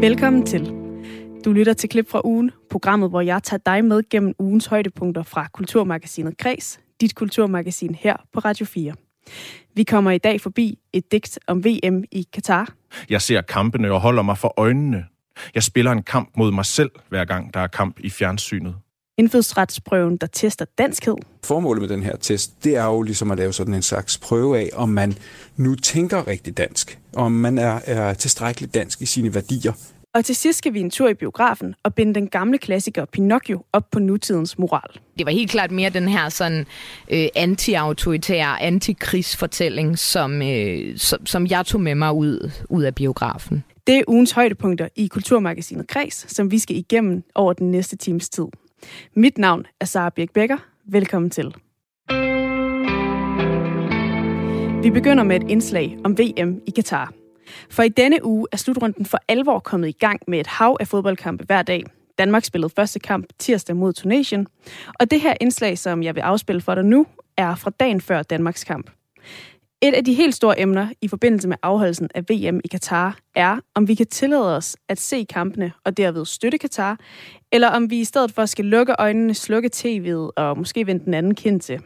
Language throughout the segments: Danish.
Velkommen til. Du lytter til klip fra ugen, programmet, hvor jeg tager dig med gennem ugens højdepunkter fra Kulturmagasinet Kres, dit kulturmagasin her på Radio 4. Vi kommer i dag forbi et digt om VM i Katar. Jeg ser kampene og holder mig for øjnene. Jeg spiller en kamp mod mig selv, hver gang der er kamp i fjernsynet. Indfødsretsprøven, der tester danskhed. Formålet med den her test, det er jo ligesom at lave sådan en slags prøve af, om man nu tænker rigtig dansk. Om man er, er tilstrækkeligt dansk i sine værdier. Og til sidst skal vi en tur i biografen og binde den gamle klassiker Pinocchio op på nutidens moral. Det var helt klart mere den her sådan øh, anti-autoritære, antikrigsfortælling, som, øh, som, som jeg tog med mig ud, ud af biografen. Det er ugens højdepunkter i Kulturmagasinet Kreds, som vi skal igennem over den næste times tid. Mit navn er Sara Birk Becker. Velkommen til. Vi begynder med et indslag om VM i Katar. For i denne uge er slutrunden for alvor kommet i gang med et hav af fodboldkampe hver dag. Danmark spillede første kamp tirsdag mod Tunesien. Og det her indslag, som jeg vil afspille for dig nu, er fra dagen før Danmarks kamp. Et af de helt store emner i forbindelse med afholdelsen af VM i Katar er, om vi kan tillade os at se kampene og derved støtte Katar, eller om vi i stedet for skal lukke øjnene, slukke tv'et og måske vende den anden kind til.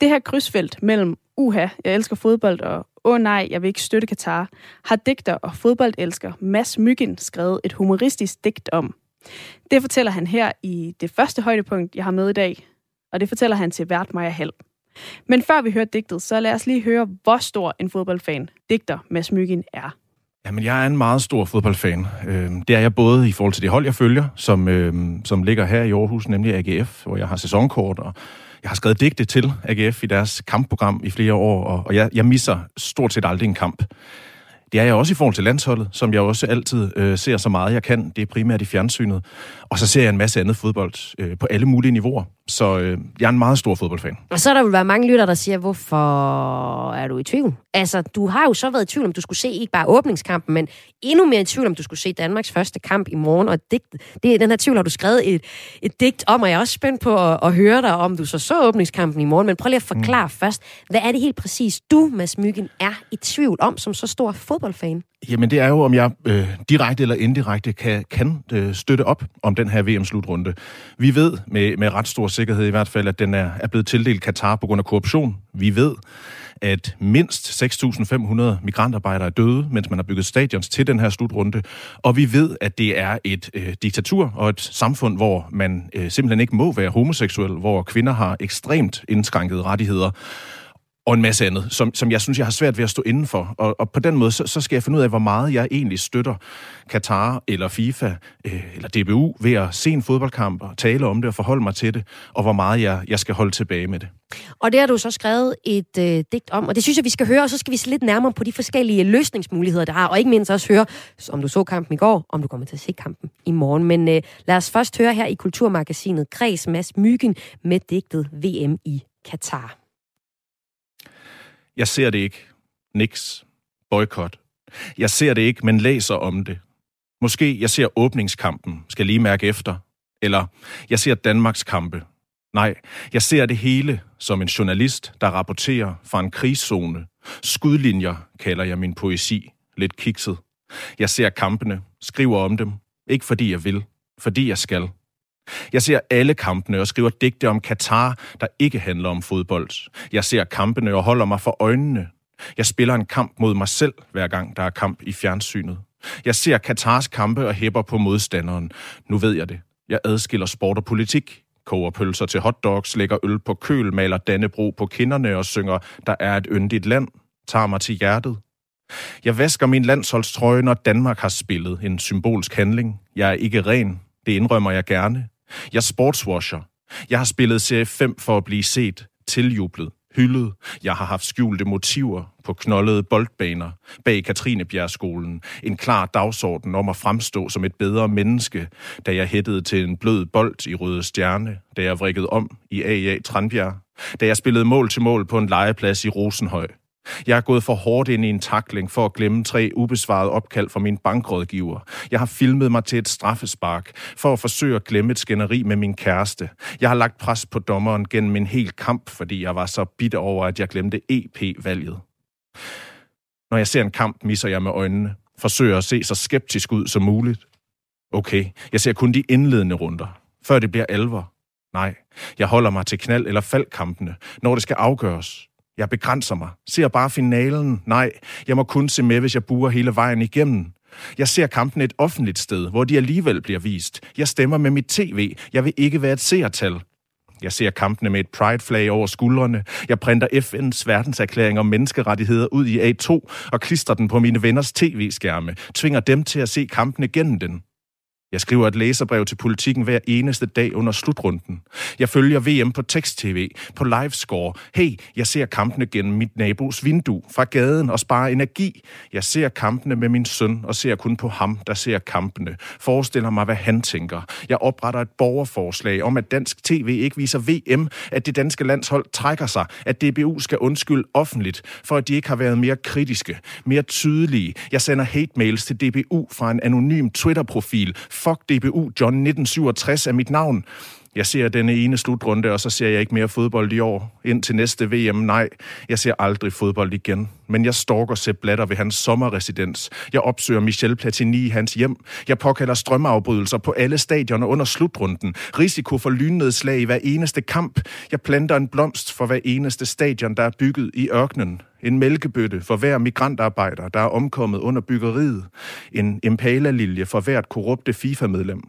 Det her krydsfelt mellem uha, jeg elsker fodbold, og åh nej, jeg vil ikke støtte Katar, har digter og fodboldelsker Mads Myggen skrevet et humoristisk digt om. Det fortæller han her i det første højdepunkt, jeg har med i dag, og det fortæller han til vært Maja Hall. Men før vi hører digtet, så lad os lige høre, hvor stor en fodboldfan digter Mads Myggen er. Jamen, jeg er en meget stor fodboldfan. Øhm, det er jeg både i forhold til det hold, jeg følger, som, øhm, som ligger her i Aarhus, nemlig AGF, hvor jeg har sæsonkort, og jeg har skrevet digte til AGF i deres kampprogram i flere år, og jeg, jeg misser stort set aldrig en kamp. Det er jeg også i forhold til landsholdet, som jeg også altid øh, ser så meget jeg kan. Det er primært i fjernsynet. Og så ser jeg en masse andet fodbold øh, på alle mulige niveauer. Så øh, jeg er en meget stor fodboldfan. Og så er der vil være mange lytter, der siger, hvorfor er du i tvivl? Altså, du har jo så været i tvivl, om du skulle se ikke bare åbningskampen, men endnu mere i tvivl, om du skulle se Danmarks første kamp i morgen. Og digt, det, den her tvivl har du skrevet et, et digt om, og jeg er også spændt på at, at høre dig, om du så så åbningskampen i morgen. Men prøv lige at forklare mm. først, hvad er det helt præcis, du, Mads Myggen, er i tvivl om som så stor fodboldfan? Jamen, det er jo, om jeg øh, direkte eller indirekte kan, kan øh, støtte op om den her VM-slutrunde. Vi ved med, med ret stor sikkerhed i hvert fald, at den er, er blevet tildelt Katar på grund af korruption. Vi ved, at mindst 6.500 migrantarbejdere er døde, mens man har bygget stadions til den her slutrunde. Og vi ved, at det er et øh, diktatur og et samfund, hvor man øh, simpelthen ikke må være homoseksuel, hvor kvinder har ekstremt indskrænkede rettigheder og en masse andet, som, som jeg synes, jeg har svært ved at stå indenfor. Og, og på den måde, så, så skal jeg finde ud af, hvor meget jeg egentlig støtter Katar eller FIFA øh, eller DBU ved at se en fodboldkamp og tale om det og forholde mig til det, og hvor meget jeg, jeg skal holde tilbage med det. Og det har du så skrevet et øh, digt om, og det synes jeg, vi skal høre, og så skal vi se lidt nærmere på de forskellige løsningsmuligheder, der har, og ikke mindst også høre, om du så kampen i går, om du kommer til at se kampen i morgen. Men øh, lad os først høre her i Kulturmagasinet Kreds Mads Myggen med digtet VM i Katar. Jeg ser det ikke. Niks. Boykot. Jeg ser det ikke, men læser om det. Måske jeg ser åbningskampen, skal lige mærke efter. Eller jeg ser Danmarks kampe. Nej, jeg ser det hele som en journalist, der rapporterer fra en krigszone. Skudlinjer kalder jeg min poesi. Lidt kikset. Jeg ser kampene, skriver om dem. Ikke fordi jeg vil, fordi jeg skal. Jeg ser alle kampene og skriver digte om Katar, der ikke handler om fodbold. Jeg ser kampene og holder mig for øjnene. Jeg spiller en kamp mod mig selv, hver gang der er kamp i fjernsynet. Jeg ser Katars kampe og hæpper på modstanderen. Nu ved jeg det. Jeg adskiller sport og politik. Koger pølser til hotdogs, lægger øl på køl, maler Dannebro på kinderne og synger, der er et yndigt land, tager mig til hjertet. Jeg vasker min landsholdstrøje, når Danmark har spillet en symbolsk handling. Jeg er ikke ren, det indrømmer jeg gerne. Jeg sportswasher. Jeg har spillet serie 5 for at blive set, tiljublet, hyldet. Jeg har haft skjulte motiver på knoldede boldbaner bag Katrinebjergskolen. En klar dagsorden om at fremstå som et bedre menneske, da jeg hættede til en blød bold i Røde Stjerne, da jeg vrikkede om i AA Tranbjerg, da jeg spillede mål til mål på en legeplads i Rosenhøj, jeg er gået for hårdt ind i en takling for at glemme tre ubesvarede opkald fra min bankrådgiver. Jeg har filmet mig til et straffespark for at forsøge at glemme et skænderi med min kæreste. Jeg har lagt pres på dommeren gennem en hel kamp, fordi jeg var så bitter over, at jeg glemte EP-valget. Når jeg ser en kamp, misser jeg med øjnene. Forsøger at se så skeptisk ud som muligt. Okay, jeg ser kun de indledende runder, før det bliver alvor. Nej, jeg holder mig til knald- eller faldkampene, når det skal afgøres. Jeg begrænser mig. Ser bare finalen. Nej, jeg må kun se med, hvis jeg buer hele vejen igennem. Jeg ser kampen et offentligt sted, hvor de alligevel bliver vist. Jeg stemmer med mit tv. Jeg vil ikke være et seertal. Jeg ser kampene med et pride-flag over skuldrene. Jeg printer FN's verdenserklæring om menneskerettigheder ud i A2 og klistrer den på mine venners tv-skærme. Tvinger dem til at se kampene gennem den. Jeg skriver et læserbrev til politikken hver eneste dag under slutrunden. Jeg følger VM på tekst-tv, på livescore. Hey, jeg ser kampene gennem mit nabos vindue fra gaden og sparer energi. Jeg ser kampene med min søn og ser kun på ham, der ser kampene. Forestiller mig, hvad han tænker. Jeg opretter et borgerforslag om, at dansk tv ikke viser VM, at det danske landshold trækker sig, at DBU skal undskylde offentligt, for at de ikke har været mere kritiske, mere tydelige. Jeg sender hate mails til DBU fra en anonym Twitter-profil Fuck DBU, John 1967 er mit navn. Jeg ser denne ene slutrunde, og så ser jeg ikke mere fodbold i år. Ind til næste VM, nej. Jeg ser aldrig fodbold igen. Men jeg stalker Sepp Blatter ved hans sommerresidens. Jeg opsøger Michel Platini i hans hjem. Jeg påkalder strømafbrydelser på alle stadioner under slutrunden. Risiko for lynnedslag i hver eneste kamp. Jeg planter en blomst for hver eneste stadion, der er bygget i ørkenen. En mælkebøtte for hver migrantarbejder, der er omkommet under byggeriet. En impala-lilje for hvert korrupte FIFA-medlem.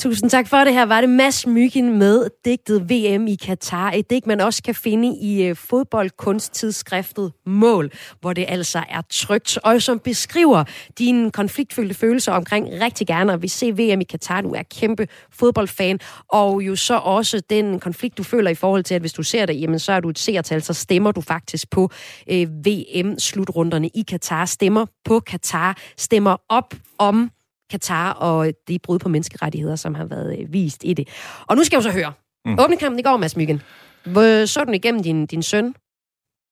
Tusind tak for det. Her var det Mads Myggen med digtet VM i Katar. Et digt, man også kan finde i øh, fodboldkunsttidsskriftet Mål, hvor det altså er trygt, og som beskriver dine konfliktfyldte følelser omkring rigtig gerne at vi se VM i Katar. Du er kæmpe fodboldfan, og jo så også den konflikt, du føler i forhold til, at hvis du ser det, jamen så er du et seertal, så stemmer du faktisk på øh, VM-slutrunderne i Katar. Stemmer på Katar, stemmer op om Katar og de brud på menneskerettigheder, som har været øh, vist i det. Og nu skal jeg jo så høre. Mm. Åbnekampen i går, Mads Myggen. Så du den igennem din, din søn?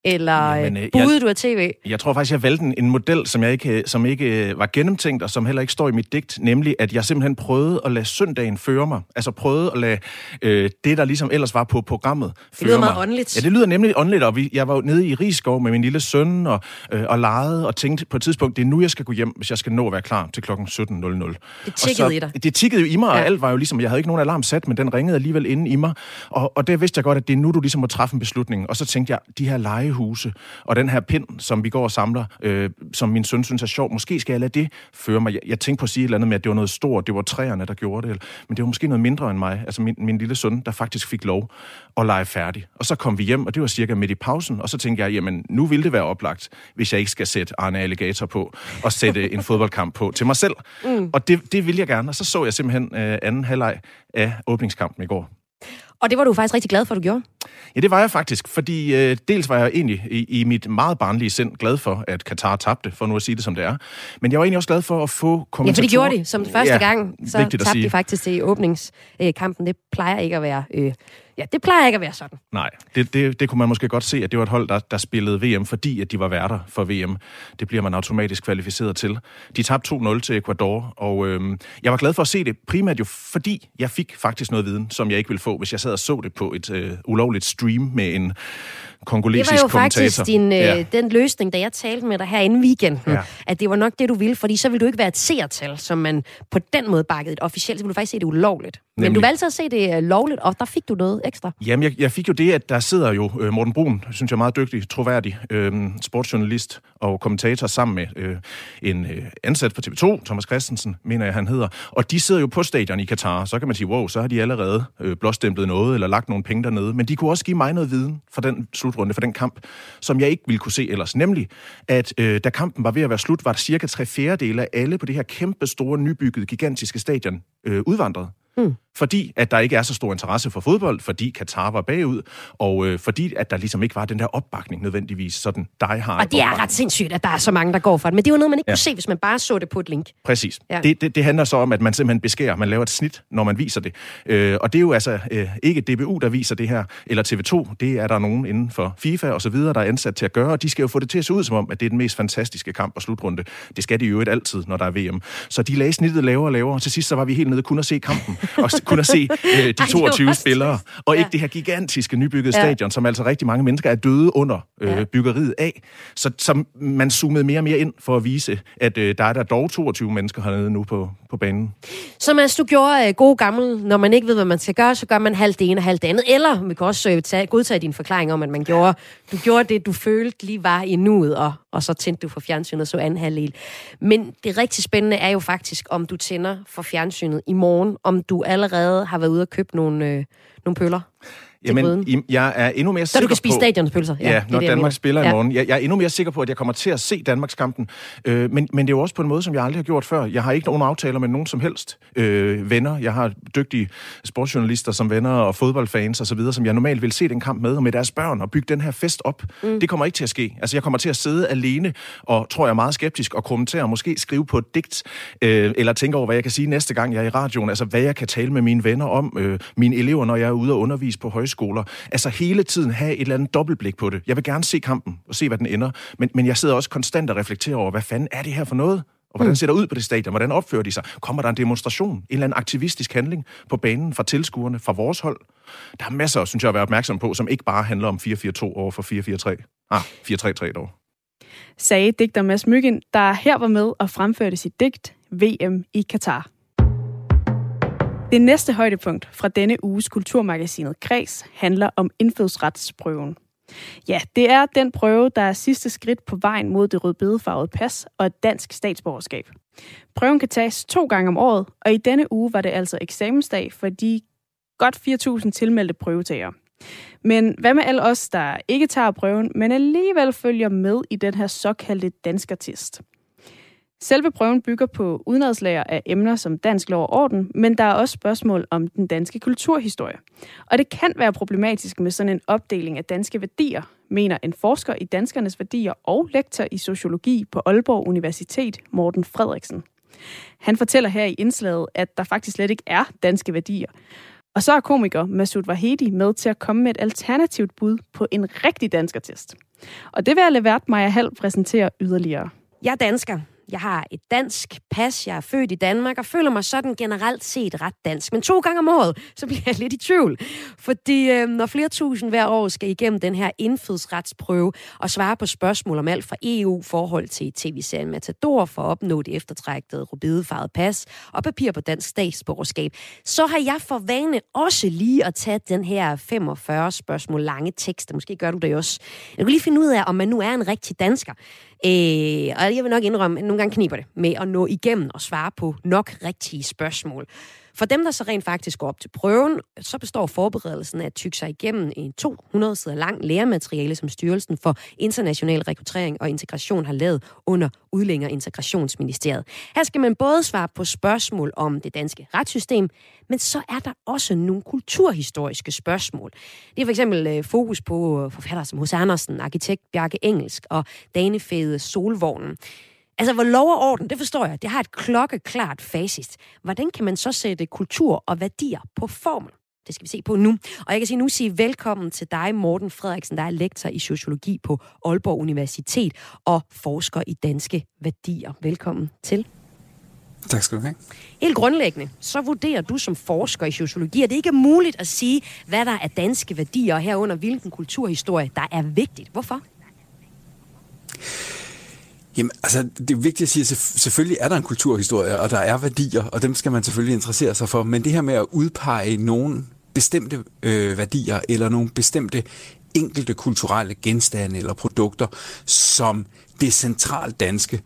Eller Jamen, øh, budede jeg, du af tv? Jeg tror faktisk, jeg valgte en, en model, som, jeg ikke, som ikke øh, var gennemtænkt, og som heller ikke står i mit digt, nemlig at jeg simpelthen prøvede at lade søndagen føre mig. Altså prøvede at lade øh, det, der ligesom ellers var på programmet, føre Det lyder mig. meget åndeligt. Ja, det lyder nemlig åndeligt, og vi, jeg var nede i Rigskov med min lille søn og, øh, og legede og tænkte på et tidspunkt, det er nu, jeg skal gå hjem, hvis jeg skal nå at være klar til klokken 17.00. Det tikkede i dig. Det tikkede jo i mig, ja. og alt var jo ligesom, jeg havde ikke nogen alarm sat, men den ringede alligevel inde i mig, og, og det vidste jeg godt, at det er nu, du ligesom må træffe en beslutning. Og så tænkte jeg, de her legehuse, og den her pind, som vi går og samler, øh, som min søn synes er sjov, måske skal jeg lade det føre mig. Jeg, jeg tænkte på at sige et eller andet med, at det var noget stort, det var træerne, der gjorde det, men det var måske noget mindre end mig, altså min, min lille søn, der faktisk fik lov at lege færdig. Og så kom vi hjem, og det var cirka midt i pausen, og så tænkte jeg, jamen nu ville det være oplagt, hvis jeg ikke skal sætte Arne Alligator på, og sætte en fodboldkamp på til mig selv. Mm. Og det, det ville jeg gerne, og så så jeg simpelthen øh, anden halvleg af åbningskampen i går. Og det var du faktisk rigtig glad for, at du gjorde? Ja, det var jeg faktisk, fordi øh, dels var jeg egentlig i, i mit meget barnlige sind glad for, at Katar tabte, for nu at sige det som det er. Men jeg var egentlig også glad for at få kommentatorer. Ja, for de gjorde det som første ja, gang. Så tabte de faktisk til åbningskampen. Det plejer ikke at være... Øh, Ja, det plejer ikke at være sådan. Nej, det, det, det kunne man måske godt se, at det var et hold, der, der spillede VM, fordi at de var værter for VM. Det bliver man automatisk kvalificeret til. De tabte 2-0 til Ecuador, og øhm, jeg var glad for at se det, primært jo fordi jeg fik faktisk noget viden, som jeg ikke ville få, hvis jeg sad og så det på et øh, ulovligt stream med en kongolesisk kommentator. Det var jo kommentator. faktisk din, øh, ja. den løsning, da jeg talte med dig her inden weekenden, ja. at det var nok det, du ville, fordi så ville du ikke være et seertal, som man på den måde bakkede et officielt, så ville du faktisk se det ulovligt. Nemlig. Men du valgte at se det øh, lovligt, og der fik du noget ekstra. Jamen, jeg, jeg fik jo det, at der sidder jo øh, Morten Brun, synes jeg er meget dygtig, troværdig øh, sportsjournalist og kommentator sammen med øh, en øh, ansat på TV2, Thomas Christensen, mener jeg, han hedder. Og de sidder jo på stadion i Katar. Så kan man sige, wow, så har de allerede øh, blåstemplet noget, eller lagt nogle penge dernede. Men de kunne også give mig noget viden for den slutrunde, for den kamp, som jeg ikke ville kunne se ellers. Nemlig, at øh, da kampen var ved at være slut, var der cirka tre fjerdedele af alle på det her kæmpe store, nybyggede, gigantiske stadion øh, udvandret. Mm. Fordi at der ikke er så stor interesse for fodbold, fordi Katar var bagud, og øh, fordi at der ligesom ikke var den der opbakning nødvendigvis, sådan dig har. Og det er ret sindssygt, at der er så mange, der går for det. Men det er jo noget, man ikke ja. kunne se, hvis man bare så det på et link. Præcis. Ja. Det, det, det handler så om, at man simpelthen beskærer, man laver et snit, når man viser det. Øh, og det er jo altså øh, ikke DBU, der viser det her, eller TV2. Det er der nogen inden for FIFA og så videre, der er ansat til at gøre, og de skal jo få det til at se ud som om, at det er den mest fantastiske kamp og slutrunde. Det skal de jo ikke altid, når der er VM. Så de lagde snittet lavere og lavere, og til sidst så var vi helt nede kun at se kampen. og kun at se øh, de Ej, det 22 var spillere, og Ja. ikke det her gigantiske nybyggede Ja. stadion, som altså rigtig mange mennesker er døde under øh, byggeriet af. Så, så man zoomede mere og mere ind for at vise, at øh, der er der dog 22 mennesker hernede nu på, på banen. Så Mads, du gjorde øh, god gammel, når man ikke ved, hvad man skal gøre, så gør man halvt det ene og halvt det andet. Eller vi kan også øh, tage, godtage din forklaring om, at man gjorde, du gjorde det, du følte lige var i nuet, og, og så tændte du for fjernsynet og så anden halvdel. Men det rigtig spændende er jo faktisk, om du tænder for fjernsynet i morgen, om du allerede har været ude og købe nogle, øh, nogle pøller. Jamen, jeg er endnu mere Så sikker du kan spise på... stadionspølser. Ja, ja når det, Danmark spiller i morgen. Jeg, jeg er endnu mere sikker på, at jeg kommer til at se Danmarks kampen. Øh, men, men det er jo også på en måde, som jeg aldrig har gjort før. Jeg har ikke nogen aftaler med nogen som helst øh, venner. Jeg har dygtige sportsjournalister som venner og fodboldfans osv., som jeg normalt vil se den kamp med, og med deres børn, og bygge den her fest op. Mm. Det kommer ikke til at ske. Altså, jeg kommer til at sidde alene, og tror jeg er meget skeptisk, og kommentere, og måske skrive på et digt, øh, eller tænke over, hvad jeg kan sige næste gang, jeg er i radioen. Altså, hvad jeg kan tale med mine venner om, øh, mine elever, når jeg er ude og undervise på højskoler. Altså, hele tiden have et eller andet dobbeltblik på det. Jeg vil gerne se kampen, og se, hvad den ender. Men, men jeg sidder også konstant og reflekterer over, hvad fanden er det her for noget? Og hvordan ser det ud på det stadion? Hvordan opfører de sig? Kommer der en demonstration? En eller anden aktivistisk handling på banen fra tilskuerne, fra vores hold? Der er masser, synes jeg, at være opmærksom på, som ikke bare handler om 4-4-2 over for 4-4-3. Ah, 4-3-3 dog. sagde digter Mads Myggen, der her var med og fremførte sit digt VM i Katar. Det næste højdepunkt fra denne uges kulturmagasinet Kreds handler om indfødsretsprøven. Ja, det er den prøve, der er sidste skridt på vejen mod det rødbedefarvede pas og et dansk statsborgerskab. Prøven kan tages to gange om året, og i denne uge var det altså eksamensdag for de godt 4.000 tilmeldte prøvetagere. Men hvad med alle os, der ikke tager prøven, men alligevel følger med i den her såkaldte danskertest? Selve prøven bygger på udenadslager af emner som dansk lov og orden, men der er også spørgsmål om den danske kulturhistorie. Og det kan være problematisk med sådan en opdeling af danske værdier, mener en forsker i danskernes værdier og lektor i sociologi på Aalborg Universitet, Morten Frederiksen. Han fortæller her i indslaget, at der faktisk slet ikke er danske værdier. Og så er komiker Masoud Vahedi med til at komme med et alternativt bud på en rigtig danskertest. Og det vil jeg lade vært Maja Hall præsentere yderligere. Jeg er dansker. Jeg har et dansk pas, jeg er født i Danmark, og føler mig sådan generelt set ret dansk. Men to gange om året, så bliver jeg lidt i tvivl. Fordi øh, når flere tusind hver år skal igennem den her indfødsretsprøve og svare på spørgsmål om alt fra EU-forhold til tv-serien Matador for at opnå det eftertræktede rubidefarvede pas og papir på dansk statsborgerskab, så har jeg for vane også lige at tage den her 45 spørgsmål lange tekst. Måske gør du det også. Jeg kan lige finde ud af, om man nu er en rigtig dansker. Øh, og jeg vil nok indrømme, at nogle gange kniber det med at nå igennem og svare på nok rigtige spørgsmål. For dem, der så rent faktisk går op til prøven, så består forberedelsen af at tykke sig igennem en 200 sider lang læremateriale, som Styrelsen for International Rekruttering og Integration har lavet under Udlændinge- og Integrationsministeriet. Her skal man både svare på spørgsmål om det danske retssystem, men så er der også nogle kulturhistoriske spørgsmål. Det er for eksempel øh, fokus på øh, forfattere som H.C. Andersen, arkitekt Bjarke Engelsk og Danefæde Solvognen. Altså, hvor lov og orden, det forstår jeg, det har et klokkeklart facit. Hvordan kan man så sætte kultur og værdier på formel? Det skal vi se på nu. Og jeg kan sige nu sige velkommen til dig, Morten Frederiksen, der er lektor i sociologi på Aalborg Universitet og forsker i danske værdier. Velkommen til. Tak skal du have. Helt grundlæggende, så vurderer du som forsker i sociologi, at det ikke er muligt at sige, hvad der er danske værdier, og herunder hvilken kulturhistorie, der er vigtigt. Hvorfor? Jamen, altså, det er vigtigt at sige, at selvfølgelig er der en kulturhistorie, og der er værdier, og dem skal man selvfølgelig interessere sig for. Men det her med at udpege nogle bestemte øh, værdier, eller nogle bestemte enkelte kulturelle genstande eller produkter, som det centralt danske,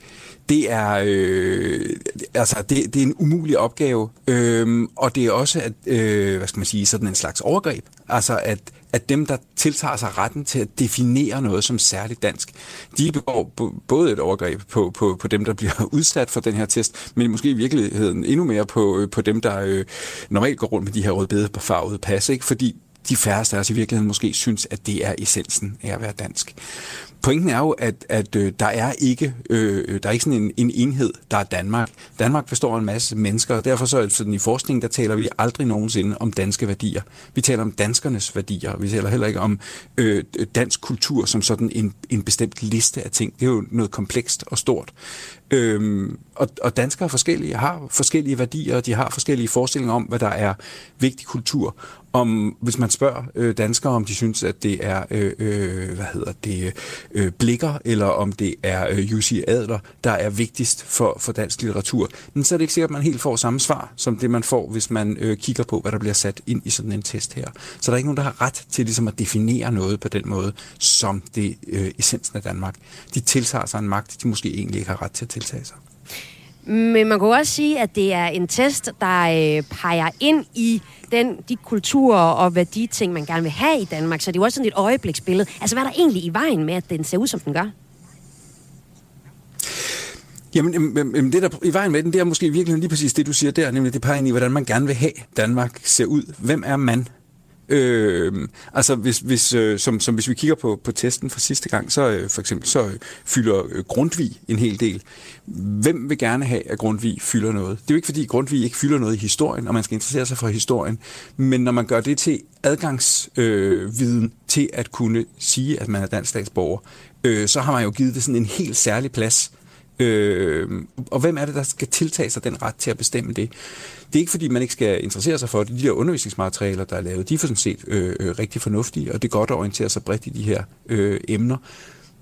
det er, øh, altså, det, det er en umulig opgave, øh, og det er også, at, øh, hvad skal man sige, sådan en slags overgreb. Altså, at, at dem, der tiltager sig retten til at definere noget som særligt dansk, de begår både et overgreb på, på, på dem, der bliver udsat for den her test, men måske i virkeligheden endnu mere på, øh, på dem, der øh, normalt går rundt med de her rødbedefarvede pas, ikke? fordi de færreste af os i virkeligheden måske synes, at det er essensen af at være dansk. Pointen er jo, at, at øh, der er ikke øh, der er ikke sådan en, en enhed, der er Danmark. Danmark består af en masse mennesker, og derfor så sådan, i forskningen, der taler vi aldrig nogensinde om danske værdier. Vi taler om danskernes værdier. Vi taler heller ikke om øh, dansk kultur som sådan en, en bestemt liste af ting. Det er jo noget komplekst og stort. Øhm, og, og danskere er forskellige, har forskellige værdier, og de har forskellige forestillinger om, hvad der er vigtig kultur. Om, hvis man spørger øh, danskere, om de synes, at det er øh, øh, hvad hedder det, øh, blikker, eller om det er øh, Jussi Adler, der er vigtigst for, for dansk litteratur, men så er det ikke sikkert, at man helt får samme svar, som det man får, hvis man øh, kigger på, hvad der bliver sat ind i sådan en test her. Så der er ikke nogen, der har ret til ligesom at definere noget på den måde, som det øh, essensen af Danmark. De tiltager sig en magt, de måske egentlig ikke har ret til at tiltage sig. Men man kan også sige, at det er en test, der øh, peger ind i den, de kulturer og værditing, man gerne vil have i Danmark. Så det er jo også sådan et øjebliksbillede. Altså, hvad er der egentlig i vejen med, at den ser ud, som den gør? Jamen, jamen, det der i vejen med den, det er måske virkelig lige præcis det, du siger der, nemlig det peger ind i, hvordan man gerne vil have Danmark ser ud. Hvem er man? Øh, altså hvis, hvis, øh, som, som hvis vi kigger på, på testen fra sidste gang, så øh, for eksempel så øh, fylder øh, Grundtvig en hel del. Hvem vil gerne have, at Grundtvig fylder noget? Det er jo ikke fordi Grundtvig ikke fylder noget i historien, og man skal interessere sig for historien, men når man gør det til adgangsviden øh, til at kunne sige, at man er dansk statsborger, øh, så har man jo givet det sådan en helt særlig plads. Øh, og hvem er det, der skal tiltage sig den ret til at bestemme det? Det er ikke, fordi man ikke skal interessere sig for det. De der undervisningsmaterialer, der er lavet, de er for sådan set øh, øh, rigtig fornuftige, og det er godt at orientere sig bredt i de her øh, emner.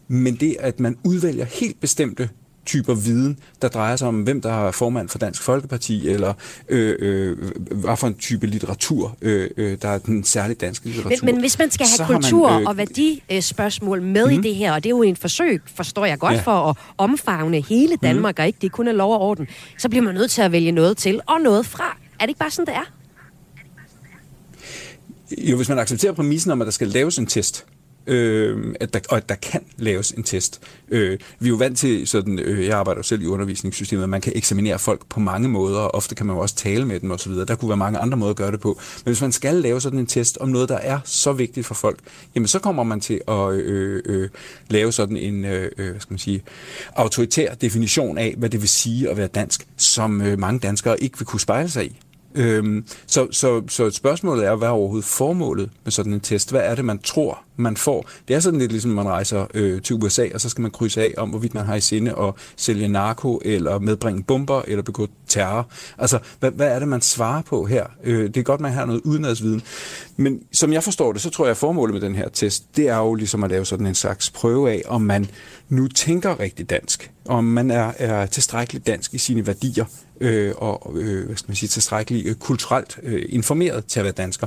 Men det, at man udvælger helt bestemte typer viden, der drejer sig om, hvem der er formand for Dansk Folkeparti, eller øh, øh, hvad for en type litteratur, øh, øh, der er den særlige danske litteratur. Men, men hvis man skal have kultur man, øh, og værdispørgsmål med mm. i mhm. det her, og det er jo en forsøg, forstår jeg godt, ja. for at omfavne hele mhm. Danmark, mm. og ikke det kun er lov og orden, så bliver man nødt til at vælge noget til og noget fra. Er det ikke bare sådan, det er? Jo, hvis man accepterer præmissen om, at der skal laves en test, øh, at der, og at der kan laves en test. Øh, vi er jo vant til, sådan, øh, jeg arbejder jo selv i undervisningssystemet, at man kan eksaminere folk på mange måder, og ofte kan man jo også tale med dem osv. Der kunne være mange andre måder at gøre det på. Men hvis man skal lave sådan en test om noget, der er så vigtigt for folk, jamen så kommer man til at øh, øh, lave sådan en, øh, øh hvad skal man sige, autoritær definition af, hvad det vil sige at være dansk, som øh, mange danskere ikke vil kunne spejle sig i. Øhm, så, så, så spørgsmålet er, hvad er overhovedet formålet med sådan en test? Hvad er det, man tror, man får? Det er sådan lidt ligesom, man rejser øh, til USA, og så skal man krydse af om, hvorvidt man har i sinde at sælge narko, eller medbringe bomber, eller begå terror. Altså, hvad, hvad er det, man svarer på her? Øh, det er godt, man har noget udenadsviden. Men som jeg forstår det, så tror jeg, at formålet med den her test, det er jo ligesom at lave sådan en slags prøve af, om man nu tænker rigtig dansk, om man er, er tilstrækkeligt dansk i sine værdier, øh, og øh, hvad skal man sige, tilstrækkeligt øh, kulturelt øh, informeret til at være dansker.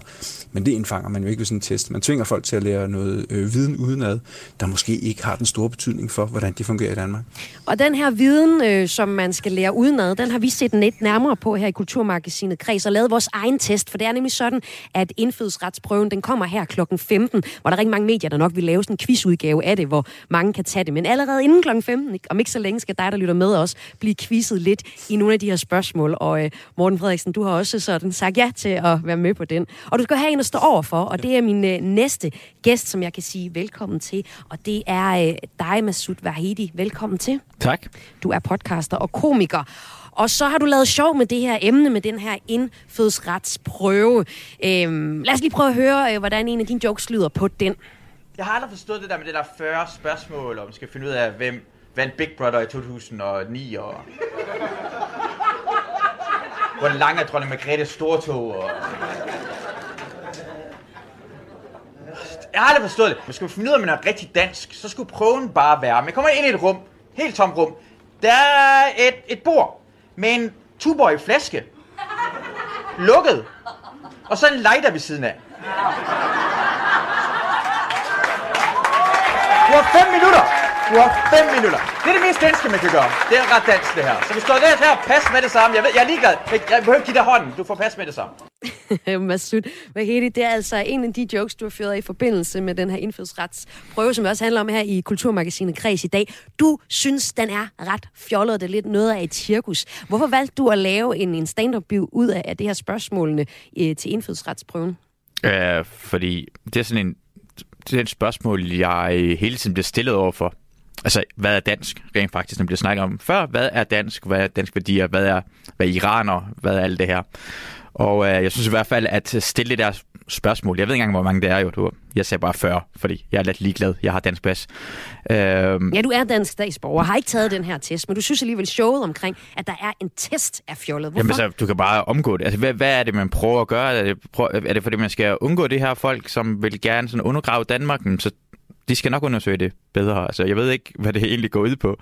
Men det indfanger man jo ikke ved sådan en test. Man tvinger folk til at lære noget øh, viden udenad, der måske ikke har den store betydning for, hvordan det fungerer i Danmark. Og den her viden, øh, som man skal lære udenad, den har vi set lidt nærmere på her i Kulturmagasinet Kreds og lavet vores egen test, for det er nemlig sådan, at indfødsretsprøven, den kommer her klokken 15, hvor der er rigtig mange medier, der nok vil lave sådan en quizudgave af det, hvor mange kan tage det. Men allerede inden klokken 15, om ikke så længe, skal dig, der lytter med os, blive quizet lidt i nogle af de her spørgsmål. Og øh, Morten Frederiksen, du har også sådan sagt ja til at være med på den. Og du skal have en at stå over for, og det er min øh, næste gæst, som jeg kan sige velkommen til. Og det er øh, dig, Masud Vahidi. Velkommen til. Tak. Du er podcaster og komiker. Og så har du lavet sjov med det her emne, med den her indfødsretsprøve. Øhm, lad os lige prøve at høre, øh, hvordan en af dine jokes lyder på den. Jeg har aldrig forstået det der med det der 40 spørgsmål, om man skal finde ud af, hvem vandt Big Brother i 2009, og hvor lang er dronning Margrethe Stortog, og... Jeg har aldrig forstået det. Men skal man finde ud af, om man er rigtig dansk, så skulle prøven bare være... Man kommer ind i et rum, helt tomt rum. Der er et, et bord med en tuborg flaske. Lukket. Og så en lighter ved siden af. Du har fem minutter. Du har fem minutter. Det er det mest danske, man kan gøre. Det er ret dansk, det her. Så hvis du er der her, pas med det samme. Jeg, ved, jeg er ligeglad. Jeg, jeg behøver ikke give dig hånden. Du får pas med det samme. Masud Vahedi, det er altså en af de jokes, du har ført i forbindelse med den her indfødsretsprøve, som også handler om her i Kulturmagasinet Kreds i dag. Du synes, den er ret fjollet, det er lidt noget af et cirkus. Hvorfor valgte du at lave en, en stand-up ud af, af det her spørgsmålene øh, til indfødsretsprøven? Øh, fordi det er sådan en, det er et spørgsmål, jeg hele tiden bliver stillet over for. Altså, hvad er dansk rent faktisk, når bliver snakket om før? Hvad er dansk? Hvad er dansk værdier? Hvad er, hvad er iraner? Hvad er alt det her? Og øh, jeg synes i hvert fald, at stille det der spørgsmål, jeg ved ikke engang, hvor mange det er jo. Du, jeg sagde bare 40, fordi jeg er lidt ligeglad. Jeg har dansk pas. Øhm, ja, du er dansk statsborger har ikke taget den her test, men du synes alligevel showet omkring, at der er en test af fjollet. Hvorfor? Jamen, så, du kan bare omgå det. Altså, hvad, hvad er det, man prøver at gøre? Er det, prøver, er det fordi, man skal undgå det her folk, som vil gerne sådan undergrave Danmark? Så de skal nok undersøge det bedre. Altså, jeg ved ikke, hvad det egentlig går ud på.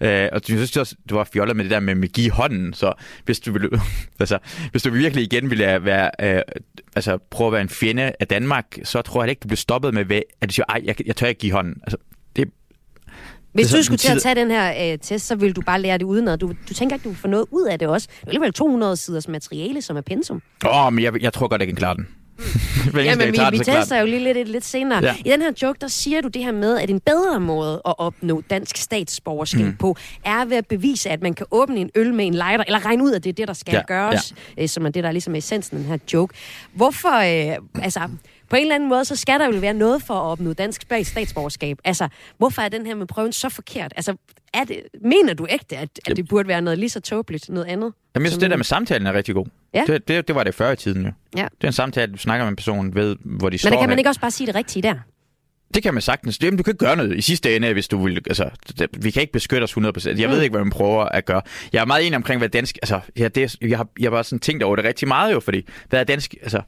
Øh, og jeg synes også, du var fjollet med det der med at give hånden, så hvis du, vil, altså, hvis du virkelig igen ville være, øh, altså, prøve at være en fjende af Danmark, så tror jeg ikke, du bliver stoppet med, at du siger, ej, jeg, jeg tør ikke give hånden. Altså, det, hvis du skulle til at tage den her øh, test, så ville du bare lære det udenad. Du, du tænker ikke, du får noget ud af det også. Det er alligevel 200 siders materiale, som er pensum. Åh, oh, men jeg, jeg tror godt, jeg kan klare den. ja, men vi, vi tester jo lige lidt, lidt senere. Ja. I den her joke, der siger du det her med, at en bedre måde at opnå dansk statsborgerskab mm. på, er ved at bevise, at man kan åbne en øl med en lighter, eller regne ud, at det er det, der skal ja. gøres, ja. Øh, som er det, der er ligesom essensen af den her joke. Hvorfor, øh, altså, på en eller anden måde, så skal der jo være noget for at opnå dansk statsborgerskab. Altså, hvorfor er den her med prøven så forkert? Altså, er det, mener du ægte, at, at det burde være noget lige så tåbeligt, noget andet? Jamen, jeg synes, det der med samtalen er rigtig god. Ja. Det, det, det var det før i tiden jo. Ja. Det er en samtale, du snakker med en person, ved, hvor de står Men kan man ikke også bare sige det rigtige der? Det kan man sagtens. Jamen, du kan ikke gøre noget i sidste ende, hvis du vil... Altså, det, vi kan ikke beskytte os 100%. Jeg ved mm. ikke, hvad man prøver at gøre. Jeg er meget enig omkring, hvad dansk... Altså, ja, det, jeg, har, jeg har bare sådan tænkt over det rigtig meget jo, fordi... Hvad er dansk... Altså,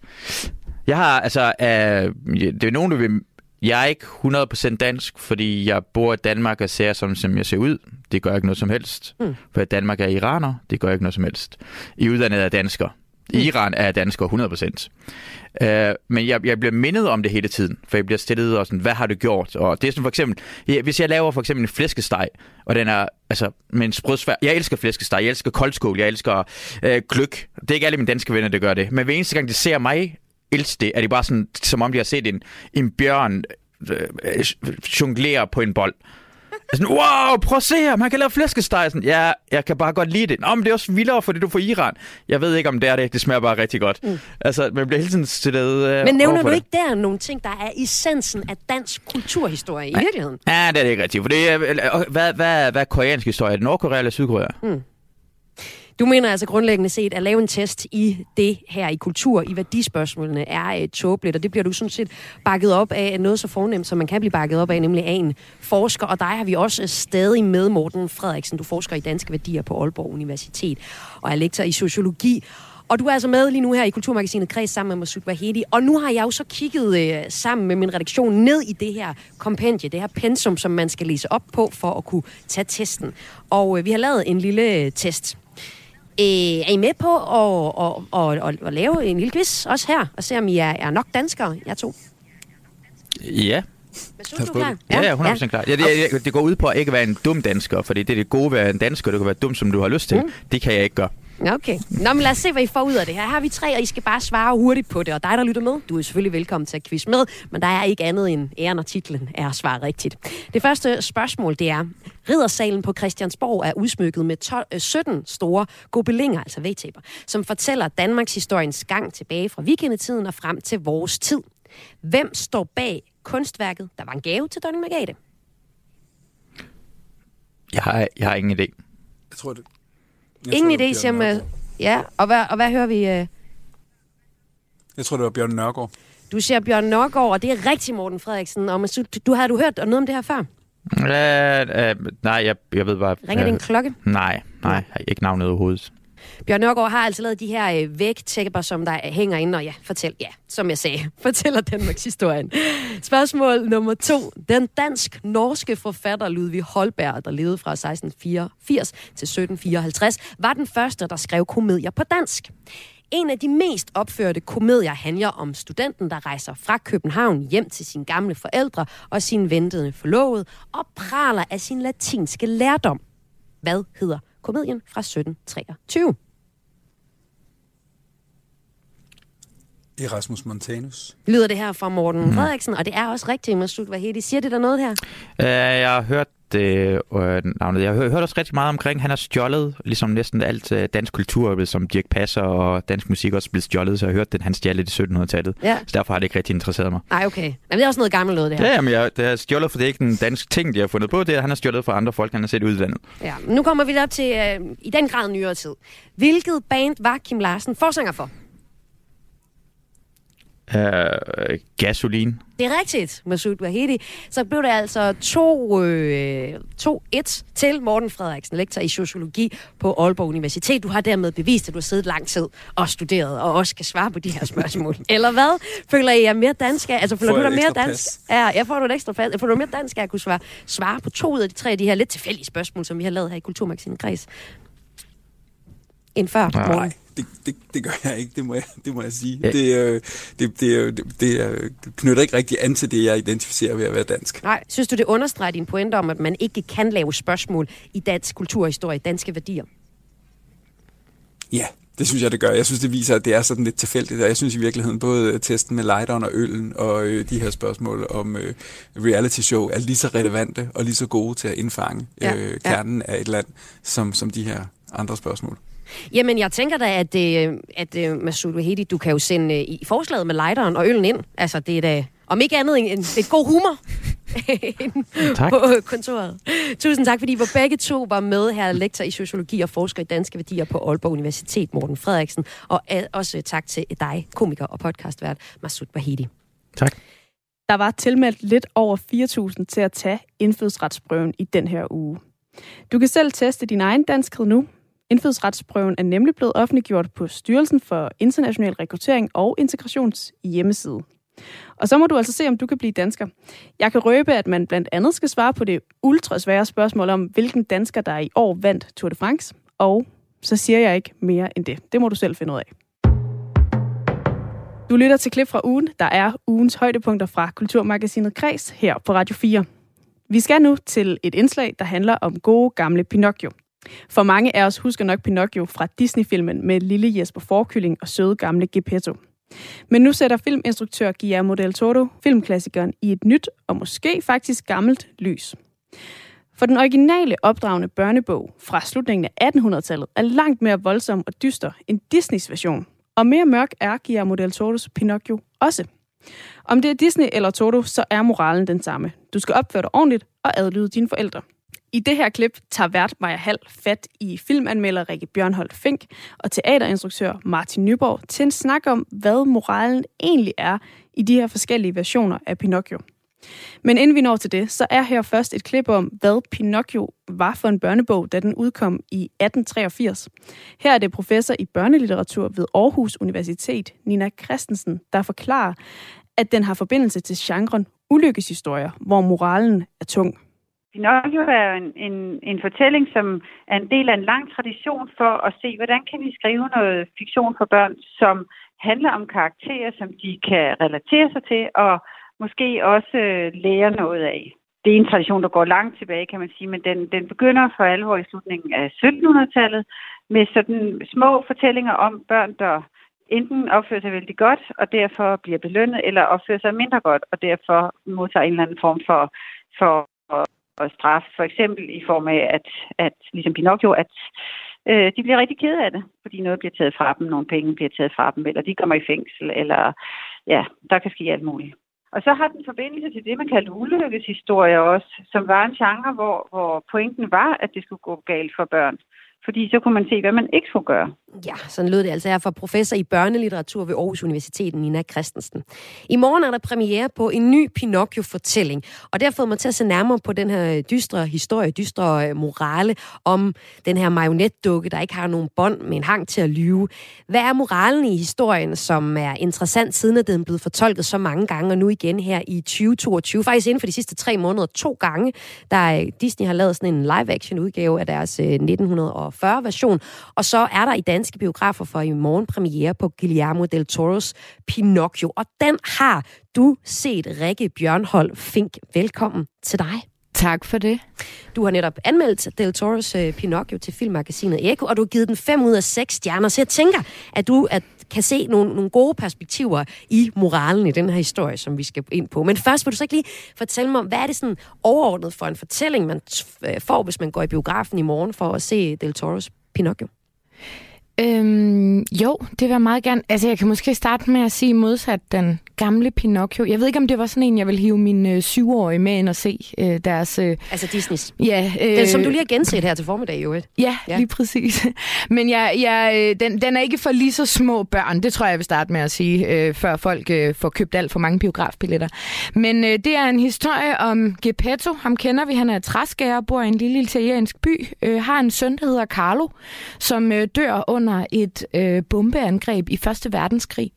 jeg har... Altså, øh, det er nogen, der vil jeg er ikke 100% dansk, fordi jeg bor i Danmark og ser, som, som jeg ser ud. Det gør ikke noget som helst. Mm. For Danmark er iraner, det gør ikke noget som helst. I udlandet er dansker. I mm. Iran er dansker 100%. Uh, men jeg, jeg bliver mindet om det hele tiden, for jeg bliver stillet og sådan, hvad har du gjort? Og det er sådan for eksempel, ja, hvis jeg laver for eksempel en flæskesteg, og den er altså med en sprødsvær. Jeg elsker flæskesteg, jeg elsker koldskål, jeg elsker øh, gløk. Det er ikke alle mine danske venner, der gør det. Men hver eneste gang, de ser mig elske det, er det bare sådan, som om de har set en, en bjørn øh, jonglere på en bold. Sådan, wow, prøv at se her, man kan lave flæskesteg. Sådan, ja, jeg kan bare godt lide det. Nå, men det er også vildere, fordi du får Iran. Jeg ved ikke, om det er det. Det smager bare rigtig godt. Mm. Altså, man bliver hele tiden stillet øh, Men nævner du ikke der nogle ting, der er essensen af dansk kulturhistorie i virkeligheden? Ja, det er det ikke rigtigt. For det er, hvad, hvad, hvad er koreansk historie? Er det Nordkorea eller Sydkorea? Mm. Du mener altså grundlæggende set, at lave en test i det her, i kultur, i værdispørgsmålene, er et tåbeligt, og det bliver du sådan set bakket op af noget så fornemt, som man kan blive bakket op af, nemlig af en forsker, og dig har vi også øh, stadig med, Morten Frederiksen. Du forsker i danske værdier på Aalborg Universitet, og er lektor i sociologi. Og du er altså med lige nu her i Kulturmagasinet Kreds sammen med Masud Vahedi. Og nu har jeg jo så kigget øh, sammen med min redaktion ned i det her kompendie, det her pensum, som man skal læse op på for at kunne tage testen. Og øh, vi har lavet en lille øh, test. Øh, er I med på at, at, at, at, at lave en lille quiz også her, og se om I er, er nok danskere, jeg to? Ja. Hvad synes du klar? Ja, ja, 100% ja. klar. Ja, det, det går ud på at ikke være en dum dansker, fordi det er det gode ved at være en dansker, du kan være dum, som du har lyst til. Mm. Det kan jeg ikke gøre. Okay. Nå, men lad os se, hvad I får ud af det her. Her har vi tre, og I skal bare svare hurtigt på det. Og dig, der lytter med, du er selvfølgelig velkommen til at quiz med, men der er ikke andet end æren og titlen er at svare rigtigt. Det første spørgsmål, det er, Riddersalen på Christiansborg er udsmykket med 12, 17 øh, store gobelinger, altså vægtæber, som fortæller Danmarks historiens gang tilbage fra vikingetiden og frem til vores tid. Hvem står bag kunstværket, der var en gave til dronning Margrethe? Jeg har, jeg har ingen idé. Jeg tror, det, Ingen idé, siger man. Ja, og hvad, og hvad hører vi? Øh? Jeg tror, det var Bjørn Nørgaard. Du siger Bjørn Nørgaard, og det er rigtig Morten Frederiksen. Og du, du, har du hørt noget om det her før? Uh, uh, nej, jeg, jeg ved bare... Ringer uh, din klokke? Nej, nej, jeg ikke navnet overhovedet. Bjørn Nørgaard har altså lavet de her øh, vægtæpper, som der hænger inde, og ja, fortæl, ja, som jeg sagde, fortæller Danmarks historien. Spørgsmål nummer to. Den dansk-norske forfatter Ludvig Holberg, der levede fra 1684 til 1754, var den første, der skrev komedier på dansk. En af de mest opførte komedier handler om studenten, der rejser fra København hjem til sine gamle forældre og sin ventede forlovede og praler af sin latinske lærdom. Hvad hedder komedien fra 1723? Erasmus Montanus. Lyder det her fra Morten mm. Frederiksen, og det er også rigtigt, Masud Vahedi. Siger det der noget her? Uh, jeg har hørt øh, øh, navnet. Jeg har hørt også rigtig meget omkring, han har stjålet ligesom næsten alt øh, dansk kultur, som Dirk Passer og dansk musik også blev stjålet, så jeg har hørt, at han stjal i 1700-tallet. Ja. Så derfor har det ikke rigtig interesseret mig. Nej, okay. Jamen, det er også noget gammelt noget, det her. Ja, men jeg, det er stjålet, for det er ikke en dansk ting, de har fundet på. Det er, han har stjålet fra andre folk, han har set udlandet. Ja. Nu kommer vi op til øh, i den grad nyere tid. Hvilket band var Kim Larsen forsanger for? Øh, gasolin. Det er rigtigt, Masoud Wahedi. Så blev det altså 2-1 øh, 2-1 til Morten Frederiksen, lektor i sociologi på Aalborg Universitet. Du har dermed bevist, at du har siddet lang tid og studeret, og også kan svare på de her spørgsmål. Eller hvad? Føler I jer mere dansk af? Altså, føler Får du jeg dig mere dansk? pas? Ja, jeg får du et ekstra pas. Føler du mere dansk af at kunne svare, svare på to ud af de tre af de her lidt tilfældige spørgsmål, som vi har lavet her i Kulturmagasinet Græs? End før, Nej. Morten. Det, det, det gør jeg ikke, det må jeg, det må jeg sige. Ja. Det, øh, det, det, øh, det, det, knytter ikke rigtig an til det, jeg identificerer ved at være dansk. Nej, synes du, det understreger din pointe om, at man ikke kan lave spørgsmål i dansk kulturhistorie, danske værdier? Ja, det synes jeg, det gør. Jeg synes, det viser, at det er sådan lidt tilfældigt. Og jeg synes i virkeligheden, både testen med lighteren og øllen og øh, de her spørgsmål om øh, reality show er lige så relevante og lige så gode til at indfange Ja, øh, ja. kernen af et land, som, som de her andre spørgsmål. Jamen, jeg tænker da, at, øh, at øh, Masoud Wahedi, du kan jo sende øh, i forslaget med lighteren og øllen ind. Altså, det er da, om ikke andet, en, en lidt god humor Tak. på øh, kontoret. Tusind tak, fordi I var begge to var med her, lektor i sociologi og forsker i danske værdier på Aalborg Universitet, Morten Frederiksen. Og øh, også tak til dig, komiker og podcastvært Masoud Wahedi. Tak. Der var tilmeldt lidt over 4.000 til at tage indfødsretsprøven i den her uge. Du kan selv teste din egen danskhed nu. Indfødsretsprøven er nemlig blevet offentliggjort på Styrelsen for International Rekruttering og Integrations hjemmeside. Og så må du altså se, om du kan blive dansker. Jeg kan røbe, at man blandt andet skal svare på det ultrasvære spørgsmål om, hvilken dansker, der i år vandt Tour de France. Og så siger jeg ikke mere end det. Det må du selv finde ud af. Du lytter til klip fra ugen, der er ugens højdepunkter fra Kulturmagasinet Kreds her på Radio 4. Vi skal nu til et indslag, der handler om gode gamle Pinocchio. For mange af os husker nok Pinocchio fra Disney-filmen med lille Jesper Forkylling og søde gamle Geppetto. Men nu sætter filminstruktør Guillermo del Toro filmklassikeren i et nyt og måske faktisk gammelt lys. For den originale opdragende børnebog fra slutningen af 1800-tallet er langt mere voldsom og dyster end Disneys version. Og mere mørk er Guillermo del Toros Pinocchio også. Om det er Disney eller Toto, så er moralen den samme. Du skal opføre dig ordentligt og adlyde dine forældre. I det her klip tager vært Maja Hall fat i filmanmelder Rikke Bjørnholdt Fink og teaterinstruktør Martin Nyborg til en snak om, hvad moralen egentlig er i de her forskellige versioner af Pinocchio. Men inden vi når til det, så er her først et klip om, hvad Pinocchio var for en børnebog, da den udkom i 1883. Her er det professor i børnelitteratur ved Aarhus Universitet, Nina Christensen, der forklarer, at den har forbindelse til genren ulykkeshistorier, hvor moralen er tung. Pinocchio er en, en, en fortælling, som er en del af en lang tradition for at se, hvordan kan vi skrive noget fiktion for børn, som handler om karakterer, som de kan relatere sig til, og måske også øh, lære noget af. Det er en tradition, der går langt tilbage, kan man sige, men den, den begynder for alvor i slutningen af 1700-tallet med sådan små fortællinger om børn, der enten opfører sig vældig godt, og derfor bliver belønnet, eller opfører sig mindre godt, og derfor modtager en eller anden form for, for og straf, for eksempel i form af, at, at ligesom Pinocchio, at øh, de bliver rigtig kede af det, fordi noget bliver taget fra dem, nogle penge bliver taget fra dem, eller de kommer i fængsel, eller ja, der kan ske alt muligt. Og så har den forbindelse til det, man kaldte ulykkeshistorie også, som var en genre, hvor, hvor pointen var, at det skulle gå galt for børn fordi så kunne man se, hvad man ikke skulle gøre. Ja, sådan lød det altså her fra professor i børnelitteratur ved Aarhus Universitet, Nina Christensen. I morgen er der premiere på en ny Pinocchio-fortælling, og det har fået mig til at se nærmere på den her dystre historie, dystre øh, morale om den her marionetdukke, der ikke har nogen bånd, men hang til at lyve. Hvad er moralen i historien, som er interessant, siden at den er blevet fortolket så mange gange, og nu igen her i 2022, faktisk inden for de sidste tre måneder to gange, der øh, Disney har lavet sådan en live-action udgave af deres øh, 1900 2040-version. Og så er der i danske biografer for i morgen premiere på Guillermo del Toros Pinocchio. Og den har du set, Rikke Bjørnhold Fink. Velkommen til dig. Tak for det. Du har netop anmeldt Del Toros øh, Pinocchio til filmmagasinet Eko, og du har givet den 5 ud af 6 stjerner, så jeg tænker, at du, er kan se nogle, nogle gode perspektiver i moralen i den her historie, som vi skal ind på. Men først vil du så ikke lige fortælle mig om, hvad er det sådan overordnet for en fortælling, man øh, får, hvis man går i biografen i morgen for at se Del Toros Pinocchio? Øhm, jo, det vil jeg meget gerne. Altså, jeg kan måske starte med at sige modsat den gamle Pinocchio. Jeg ved ikke, om det var sådan en, jeg vil hive min øh, syvårige med ind og se øh, deres... Øh, Altså Disneys. ja, øh, Den, som du lige har genset her til formiddag, jo. Ja, Ja. ja, lige præcis. Men jeg, jeg, øh, den, den er ikke for lige så små børn, det tror jeg, jeg vil starte med at sige, øh, før folk øh, får købt alt for mange biografbilletter. Men øh, det er en historie om Geppetto. Ham kender vi, han er træskærer, bor i en lille italiensk by, øh, har en søn, der hedder Carlo, som øh, dør under et øh, bombeangreb i Første Verdenskrig.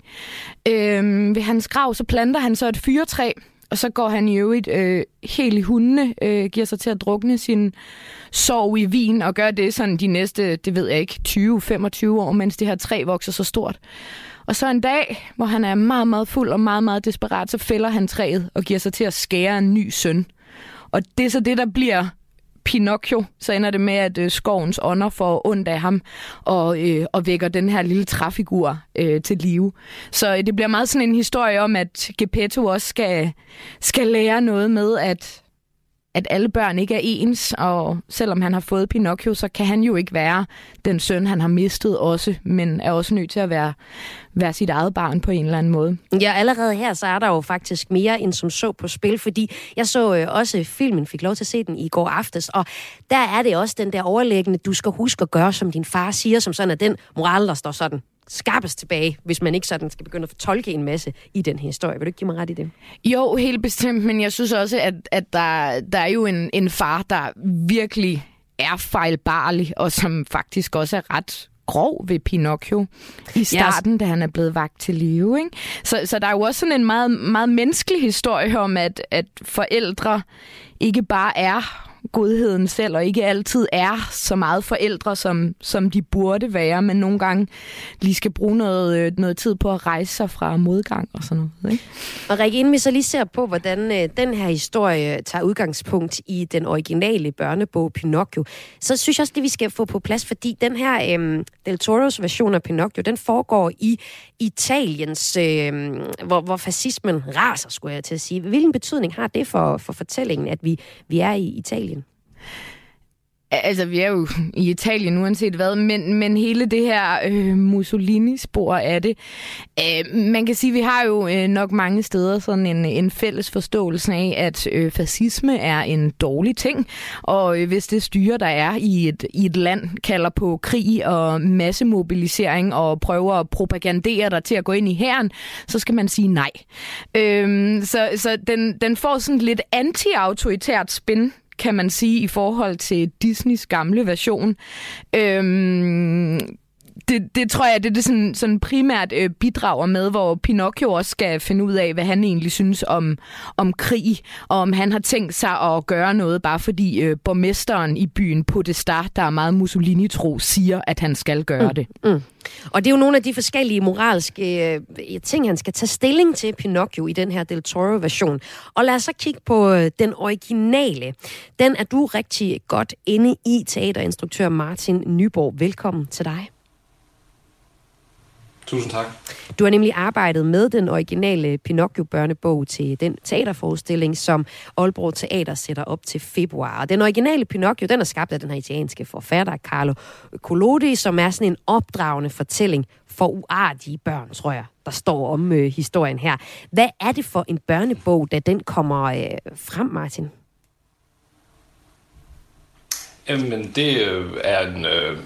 Øh, ved hans grav, så planter han så et fyretræ, og så går han i øvrigt øh, helt i hundene, øh, giver sig til at drukne sin sorg i vin, og gør det sådan de næste, det ved jeg ikke, 20-25 år, mens det her træ vokser så stort. Og så en dag, hvor han er meget, meget fuld og meget, meget desperat, så fælder han træet og giver sig til at skære en ny søn. Og det er så det, der bliver Pinocchio, så ender det med, at øh, skovens ånder får ondt af ham og, øh, og vækker den her lille træfigur øh, til live. Så øh, det bliver meget sådan en historie om, at Geppetto også skal, skal lære noget med, at at alle børn ikke er ens, og selvom han har fået Pinocchio, så kan han jo ikke være den søn, han har mistet også, men er også nødt til at være, være sit eget barn på en eller anden måde. Ja, allerede her, så er der jo faktisk mere end som så på spil, fordi jeg så øh, også filmen, fik lov til at se den i går aftes, og der er det også den der overlæggende, du skal huske at gøre, som din far siger, som sådan er den moral, der står sådan skarpest tilbage, hvis man ikke sådan skal begynde at fortolke en masse i den her historie. Vil du ikke give mig ret i det? Jo, helt bestemt, men jeg synes også, at, at der, der er jo en, en far, der virkelig er fejlbarlig, og som faktisk også er ret grov ved Pinocchio i starten, da han er blevet vagt til live. Ikke? Så, så der er jo også sådan en meget, meget menneskelig historie om, at, at forældre ikke bare er godheden selv, og ikke altid er så meget forældre, som, som de burde være, men nogle gange lige skal bruge noget, øh, noget tid på at rejse sig fra modgang og sådan noget. Ikke? Og Rikke, inden vi så lige ser på, hvordan øh, den her historie øh, tager udgangspunkt i den originale børnebog Pinocchio, så synes jeg også, det vi skal få på plads, fordi den her øh, Del Toros version af Pinocchio, den foregår i Italiens, øh, hvor, hvor fascismen raser, skulle jeg til at sige. Hvilken betydning har det for, for fortællingen, at vi, vi er i Italien? Altså, vi er jo i Italien uanset hvad, men, men hele det her øh, Mussolini-spor af det. Øh, man kan sige, at vi har jo øh, nok mange steder sådan en, en fælles forståelse af, at øh, fascisme er en dårlig ting, og øh, hvis det styre, der er i et, i et land, kalder på krig og massemobilisering og prøver at propagandere dig til at gå ind i hæren, så skal man sige nej. Øh, så så den, den får sådan lidt anti-autoritært spin kan man sige, i forhold til Disneys gamle version. Øhm, det, det tror jeg, det er det sådan, sådan primært øh, bidrager med, hvor Pinocchio også skal finde ud af, hvad han egentlig synes om, om krig, og om han har tænkt sig at gøre noget, bare fordi øh, borgmesteren i byen Podestar, der er meget Mussolini-tro, siger, at han skal gøre mm. det. Mm. Og det er jo nogle af de forskellige moralske øh, ting, han skal tage stilling til Pinocchio i den her Del Toro-version. Og lad os så kigge på øh, den originale. Den er du rigtig godt inde i, teaterinstruktør Martin Nyborg. Velkommen til dig. Tusind tak. Du har nemlig arbejdet med den originale Pinocchio-børnebog til den teaterforestilling, som Aalborg Teater sætter op til februar. Den originale Pinocchio, den er skabt af den her italienske forfatter Carlo Collodi, som er sådan en opdragende fortælling for uartige børn, tror jeg, der står om øh, historien her. Hvad er det for en børnebog, da den kommer øh, frem, Martin? Jamen, det øh, er en øh,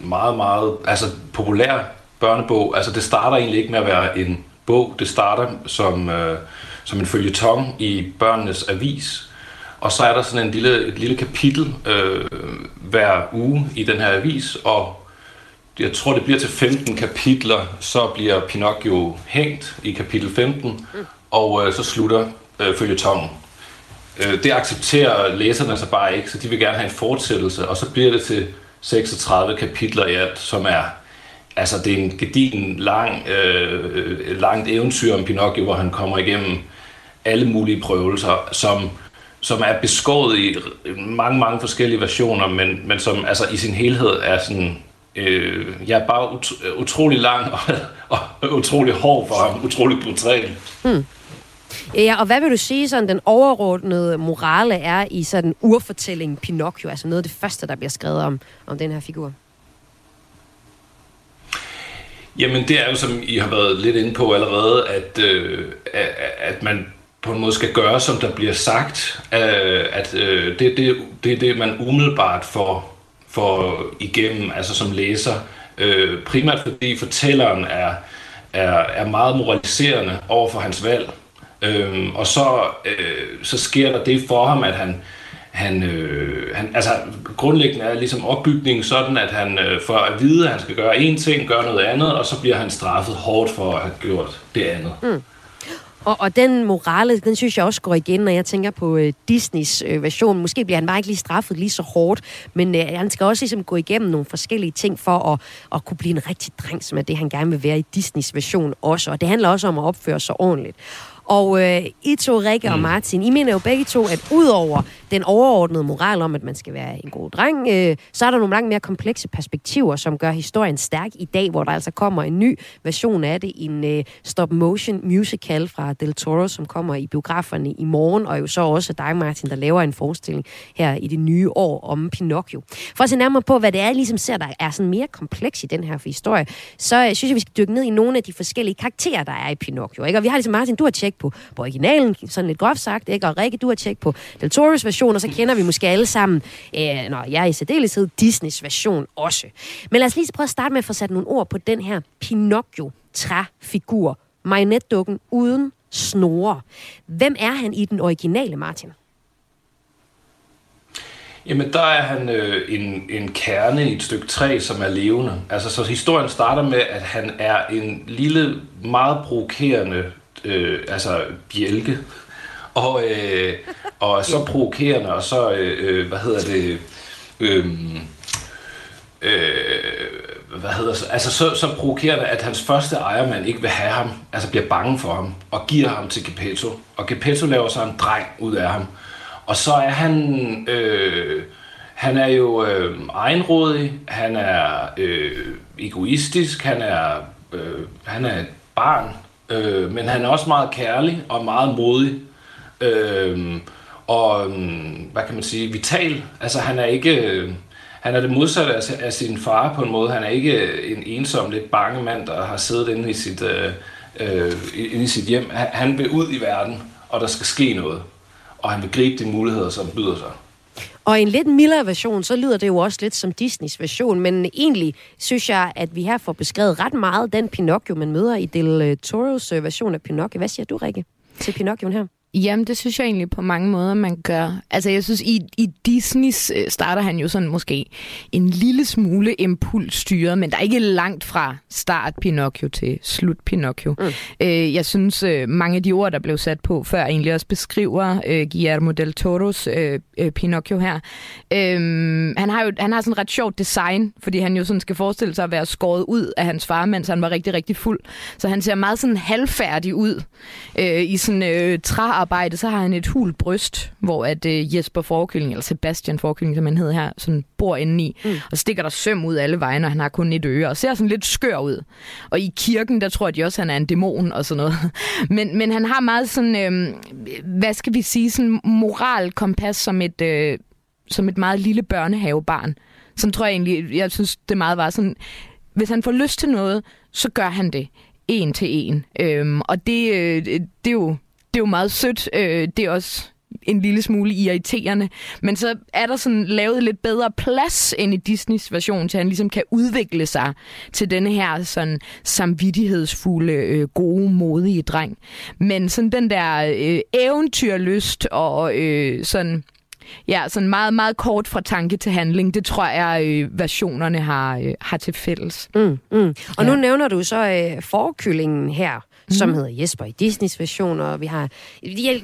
meget, meget altså, populær børnebog. Altså, det starter egentlig ikke med at være en bog. Det starter som, øh, som en følgetong i børnenes avis. Og så er der sådan en lille, et lille kapitel øh, hver uge i den her avis, og jeg tror, det bliver til 15 kapitler, så bliver Pinocchio hængt i kapitel 15, og øh, så slutter øh, følgetongen. Øh, det accepterer læserne så bare ikke, så de vil gerne have en fortsættelse, og så bliver det til 36 kapitler i alt, som er altså det er en gedigen lang, øh, øh, langt eventyr om Pinocchio, hvor han kommer igennem alle mulige prøvelser, som, som er beskåret i mange, mange forskellige versioner, men, men som altså i sin helhed er sådan, øh, ja, bare ut, utrolig lang og, og utrolig hård for ham, utrolig brutal. Hmm. Ja, og hvad vil du sige, sådan den overordnede morale er i sådan urfortællingen Pinocchio, altså noget af det første, der bliver skrevet om, om den her figur? Jamen, det er jo, som I har været lidt inde på allerede, at, øh, at man på en måde skal gøre, som der bliver sagt. Øh, at øh, det, det, det er det, man umiddelbart får, får igennem, altså som læser. Øh, primært fordi fortælleren er, er, er meget moraliserende over for hans valg. Øh, og så, øh, så sker der det for ham, at han, han, øh, han, altså grundlæggende er ligesom opbygningen sådan, at han øh, får at vide, at han skal gøre én ting, gøre noget andet, og så bliver han straffet hårdt for at have gjort det andet. Mm. Og, og den morale, den synes jeg også går igen, når jeg tænker på øh, Disneys øh, version. Måske bliver han bare ikke lige straffet lige så hårdt, men øh, han skal også ligesom gå igennem nogle forskellige ting for at, at kunne blive en rigtig dreng, som er det, han gerne vil være i Disneys version også. Og det handler også om at opføre sig ordentligt. Og øh, I to, Rikke og mm. Martin, I mener jo begge to, at udover den overordnede moral om, at man skal være en god dreng, øh, så er der nogle langt mere komplekse perspektiver, som gør historien stærk i dag, hvor der altså kommer en ny version af det, en øh, stop-motion musical fra Del Toro, som kommer i biograferne i morgen, og jo så også dig, Martin, der laver en forestilling her i det nye år om Pinocchio. For at se nærmere på, hvad det er, ligesom ser, der er sådan mere kompleks i den her historie, så øh, synes jeg, vi skal dykke ned i nogle af de forskellige karakterer, der er i Pinocchio. Ikke? Og vi har ligesom, Martin, du har tjekket på, på originalen, sådan lidt groft sagt, ikke? og Rikke, du har tjekket på Del Toro's version, og så kender vi måske alle sammen, øh, når jeg er i særdeleshed, Disneys version også. Men lad os lige prøve at starte med at få sat nogle ord på den her Pinocchio-træfigur, marionetdukken uden snore. Hvem er han i den originale, Martin? Jamen, der er han øh, en, en kerne i et stykke træ, som er levende. Altså, så historien starter med, at han er en lille, meget provokerende øh, altså bjælke, og, øh, og så provokerende, og så, øh, øh hvad hedder det, øh, øh, hvad hedder så, altså så, så provokerende, at hans første ejermand ikke vil have ham, altså bliver bange for ham, og giver ham til Geppetto. Og Geppetto laver så en dreng ud af ham. Og så er han, øh, han er jo øh, egenrådig, han er øh, egoistisk, han er, øh, han er et barn, Øh, men han er også meget kærlig og meget modig. Øh, og øhm, hvad kan man sige, vital. Altså han er ikke... Øh, han er det modsatte af, af sin far på en måde. Han er ikke en ensom, lidt bange mand, der har siddet inde i sit, øh, øh inde i sit hjem. Han, vil ud i verden, og der skal ske noget. Og han vil gribe de muligheder, som byder sig. Og i en lidt mildere version, så lyder det jo også lidt som Disneys version, men egentlig synes jeg, at vi her får beskrevet ret meget den Pinocchio, man møder i Del øh, Toros version af Pinocchio. Hvad siger du, Rikke, til Pinocchio her? Jamen, det synes jeg egentlig på mange måder, man gør. Altså, jeg synes, i, i Disneys øh, starter han jo sådan måske en lille smule impulsstyret, men der er ikke langt fra start Pinocchio til slut Pinocchio. Mm. Øh, jeg synes, øh, mange af de ord, der blev sat på før, egentlig også beskriver øh, Guillermo del Toros øh, øh, Pinocchio her. Øh, han, har jo, han har sådan et ret sjovt design, fordi han jo sådan skal forestille sig at være skåret ud af hans far, mens han var rigtig, rigtig fuld. Så han ser meget sådan halvfærdig ud øh, i sådan øh, træ arbejde, så har han et hul bryst, hvor at uh, Jesper Forkylling, eller Sebastian Forkylling, som han hedder her, sådan bor inde i, mm. og stikker der søm ud alle vejen, og han har kun et øre, og ser sådan lidt skør ud. Og i kirken, der tror de også, at han er en dæmon og sådan noget. Men, men han har meget sådan, øh, hvad skal vi sige, sådan moralkompas som et, øh, som et meget lille børnehavebarn. Sådan tror jeg egentlig, jeg synes, det meget var sådan, hvis han får lyst til noget, så gør han det en til en. Øhm, og det, øh, det er jo det er jo meget sødt. Øh, det er også en lille smule irriterende. Men så er der sådan lavet lidt bedre plads end i Disneys version, til han ligesom kan udvikle sig til denne her sådan samvittighedsfulde, øh, gode, modige dreng. Men sådan den der øh, eventyrlyst og øh, sådan Ja, sådan meget, meget kort fra tanke til handling. Det tror jeg, øh, versionerne har, øh, har til fælles. Mm, mm. Og ja. nu nævner du så øh, forkyllingen her mm. som hedder Jesper i Disneys version, og vi har,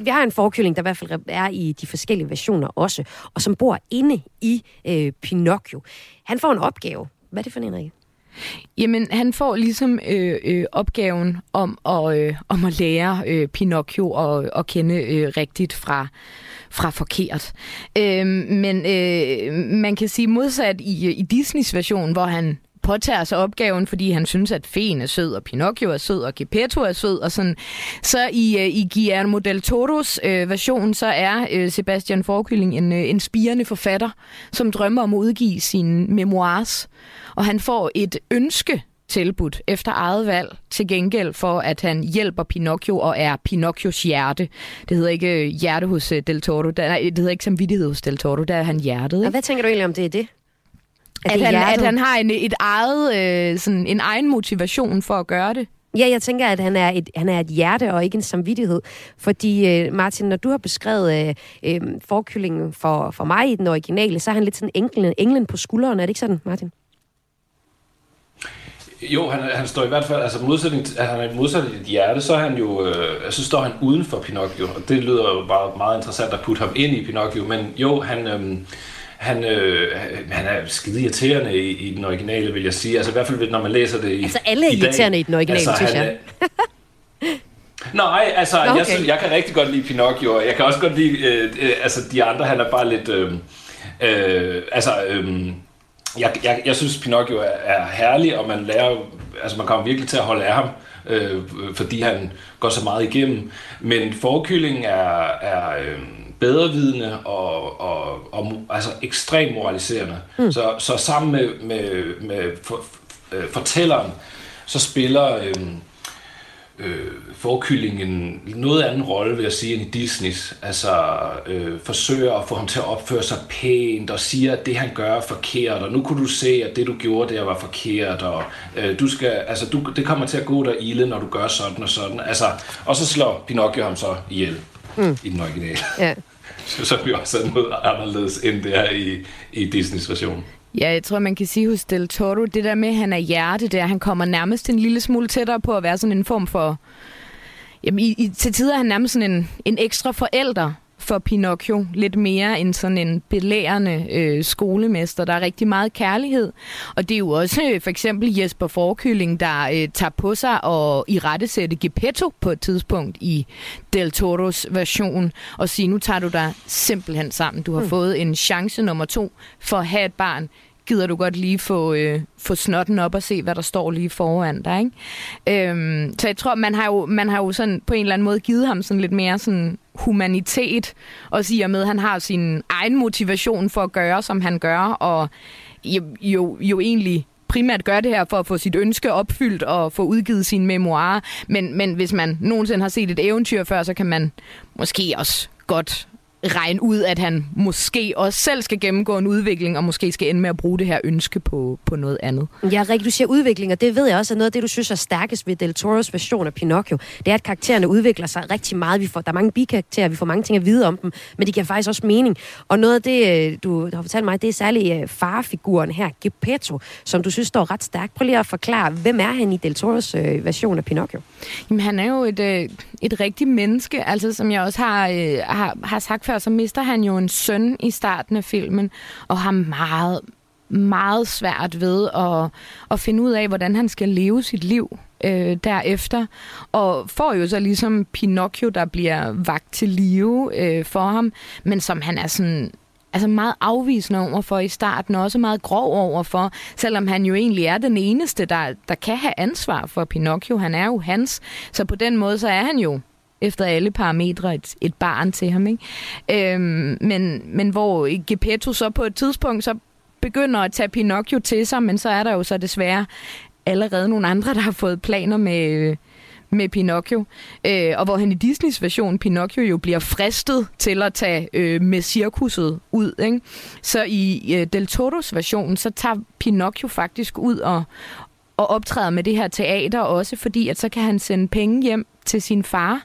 vi har en forkylling, der i hvert fald er i de forskellige versioner også, og som bor inde i øh, Pinocchio. Han får en opgave. Hvad er det for en, Rikke? Jamen, han får ligesom øh, øh, opgaven om at, øh, om at lære øh, Pinocchio at, at kende øh, rigtigt fra, fra forkert. Øh, men øh, man kan sige modsat i, i Disneys version, hvor han påtager sig opgaven, fordi han synes, at Feen er sød, og Pinocchio er sød, og Geppetto er sød, og sådan. Så i, øh, i Guillermo del Toros øh, version, så er øh, Sebastian Forkylling en, øh, en spirende forfatter, som drømmer om at udgive sine memoirs. Og han får et ønske tilbudt efter eget valg til gengæld for, at han hjælper Pinocchio og er Pinocchios hjerte. Det hedder ikke øh, hjerte hos øh, Del Toro. Nej, det hedder ikke samvittighed hos Del Toro. Der er han hjertet. Og Ikke? hvad tænker du egentlig om det er det? At, han, at han har en, et eget, øh, sådan, en egen motivation for at gøre det. Ja, jeg tænker, at han er et, han er et hjerte og ikke en samvittighed. Fordi, øh, Martin, når du har beskrevet øh, øh, forkyllingen for, for mig i den originale, så er han lidt sådan englen, englen på skulderen. Er det ikke sådan, Martin? Jo, han, han står i hvert fald, altså modsætning, han er modsat i dit hjerte, så er han jo, øh, så står han uden for Pinocchio, og det lyder jo bare meget interessant at putte ham ind i Pinocchio, men jo, han, øh, han, øh, han er skide irriterende i, i den originale, vil jeg sige. Altså i hvert fald, når man læser det i Altså, alle er i dag. irriterende i den originale, synes han jeg. er- Nej, altså, Nå, okay. jeg, synes, jeg kan rigtig godt lide Pinocchio, og jeg kan også godt lide, øh, øh, altså de andre, han er bare lidt, øh, øh, altså, øh, jeg, jeg, jeg synes Pinocchio er, er herlig, og man lærer, altså man kommer virkelig til at holde af ham, øh, fordi han går så meget igennem. Men forkyllingen er, er øh, bedrevidende og, og, og altså ekstremt moraliserende. Mm. Så, så sammen med, med, med for, øh, fortælleren, så spiller... Øh, øh, forkyllingen en noget anden rolle, vil jeg sige, end i Disneys. Altså øh, forsøger at få ham til at opføre sig pænt, og siger, at det han gør er forkert, og nu kunne du se, at det du gjorde der var forkert, og øh, du skal, altså, du, det kommer til at gå dig ilde, når du gør sådan og sådan. Altså, og så slår Pinocchio ham så ihjel mm. i den originale. Ja. så vi også er noget anderledes, end det er i, i Disneys version. Ja, jeg tror, man kan sige hos Del Toro, det der med, at han er hjerte der, han kommer nærmest en lille smule tættere på at være sådan en form for... Jamen, i, i, til tider er han nærmest sådan en, en ekstra forælder for Pinocchio. Lidt mere end sådan en belærende øh, skolemester. Der er rigtig meget kærlighed. Og det er jo også øh, for eksempel Jesper Forkylling, der øh, tager på sig og i rettesætte Geppetto på et tidspunkt i Del Toros version. Og sige, nu tager du dig simpelthen sammen. Du har mm. fået en chance nummer to for at have et barn gider du godt lige få, øh, få snotten op og se, hvad der står lige foran dig. Ikke? Øhm, så jeg tror, man har, jo, man har jo sådan på en eller anden måde givet ham sådan lidt mere sådan humanitet, og siger med, at han har sin egen motivation for at gøre, som han gør, og jo, jo, jo egentlig primært gør det her for at få sit ønske opfyldt og få udgivet sine memoirer. Men, men hvis man nogensinde har set et eventyr før, så kan man måske også godt regne ud, at han måske også selv skal gennemgå en udvikling, og måske skal ende med at bruge det her ønske på, på noget andet. Ja, Rikke, du siger udvikling, og det ved jeg også er noget af det, du synes er stærkest ved Del Toros version af Pinocchio. Det er, at karaktererne udvikler sig rigtig meget. Vi får, der er mange bikarakterer, vi får mange ting at vide om dem, men de giver faktisk også mening. Og noget af det, øh, du har fortalt mig, det er særligt øh, farfiguren her, Geppetto, som du synes står ret stærkt. Prøv lige at forklare, hvem er han i Del Toros øh, version af Pinocchio? Jamen, han er jo et, et rigtigt menneske, altså som jeg også har, har, har sagt før, så mister han jo en søn i starten af filmen, og har meget, meget svært ved at, at finde ud af, hvordan han skal leve sit liv øh, derefter. Og får jo så ligesom Pinocchio, der bliver vagt til live øh, for ham, men som han er sådan altså meget afvisende over for i starten, og også meget grov over for, selvom han jo egentlig er den eneste, der, der kan have ansvar for Pinocchio. Han er jo hans, så på den måde, så er han jo efter alle parametre et, et barn til ham. Ikke? Øhm, men, men hvor Geppetto så på et tidspunkt så begynder at tage Pinocchio til sig, men så er der jo så desværre allerede nogle andre, der har fået planer med, med Pinocchio. Øh, og hvor han i Disneys version, Pinocchio jo bliver fristet til at tage øh, med cirkuset ud. Ikke? Så i øh, Del Toros version, så tager Pinocchio faktisk ud og, og optræder med det her teater også, fordi at så kan han sende penge hjem til sin far,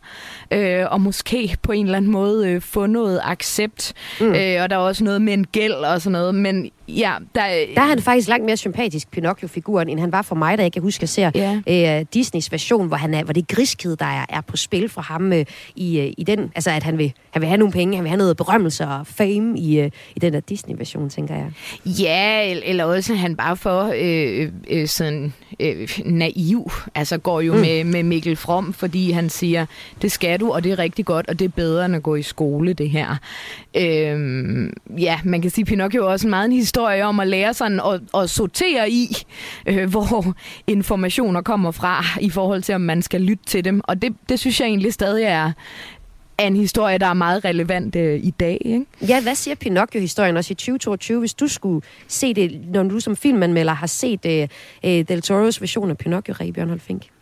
øh, og måske på en eller anden måde øh, få noget accept. Mm. Øh, og der er også noget med en gæld og sådan noget, men ja, der, Der er han faktisk langt mere sympatisk, Pinocchio-figuren, end han var for mig, da jeg kan huske at se Ja. øh, Disneys version, hvor, han er, hvor det griskhed, der er, er på spil for ham øh, i, øh, i den. Altså, at han vil, han vil have nogle penge, han vil have noget berømmelse og fame i, øh, i den der Disney-version, tænker jeg. Ja, el- eller også han bare for øh, øh, sådan øh, naiv. Altså går jo mm. med, med Mikkel From, fordi han siger, det skal du, og det er rigtig godt, og det er bedre end at gå i skole, det her. Øhm, ja, man kan sige, Pinocchio er også meget en historie om at lære sådan at, at sortere i, øh, hvor informationer kommer fra, i forhold til, om man skal lytte til dem. Og det, det synes jeg egentlig stadig er, er en historie, der er meget relevant øh, i dag. Ikke? Ja, hvad siger Pinocchio-historien også i 2022, hvis du skulle se det, når du som filmanmelder har set øh, øh Del Toros version af Pinocchio, Rie Bjørnhold Fink?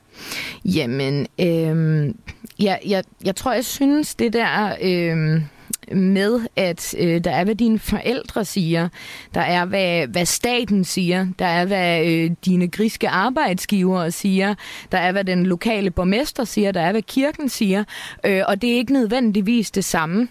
Jamen, øh, ja, jeg, jeg tror, jeg synes, det der... Øh, med, at øh, der er, hvad dine forældre siger, der er, hvad, hvad staten siger, der er, hvad øh, dine griske arbejdsgivere siger, der er, hvad den lokale borgmester siger, der er, hvad kirken siger, øh, og det er ikke nødvendigvis det samme.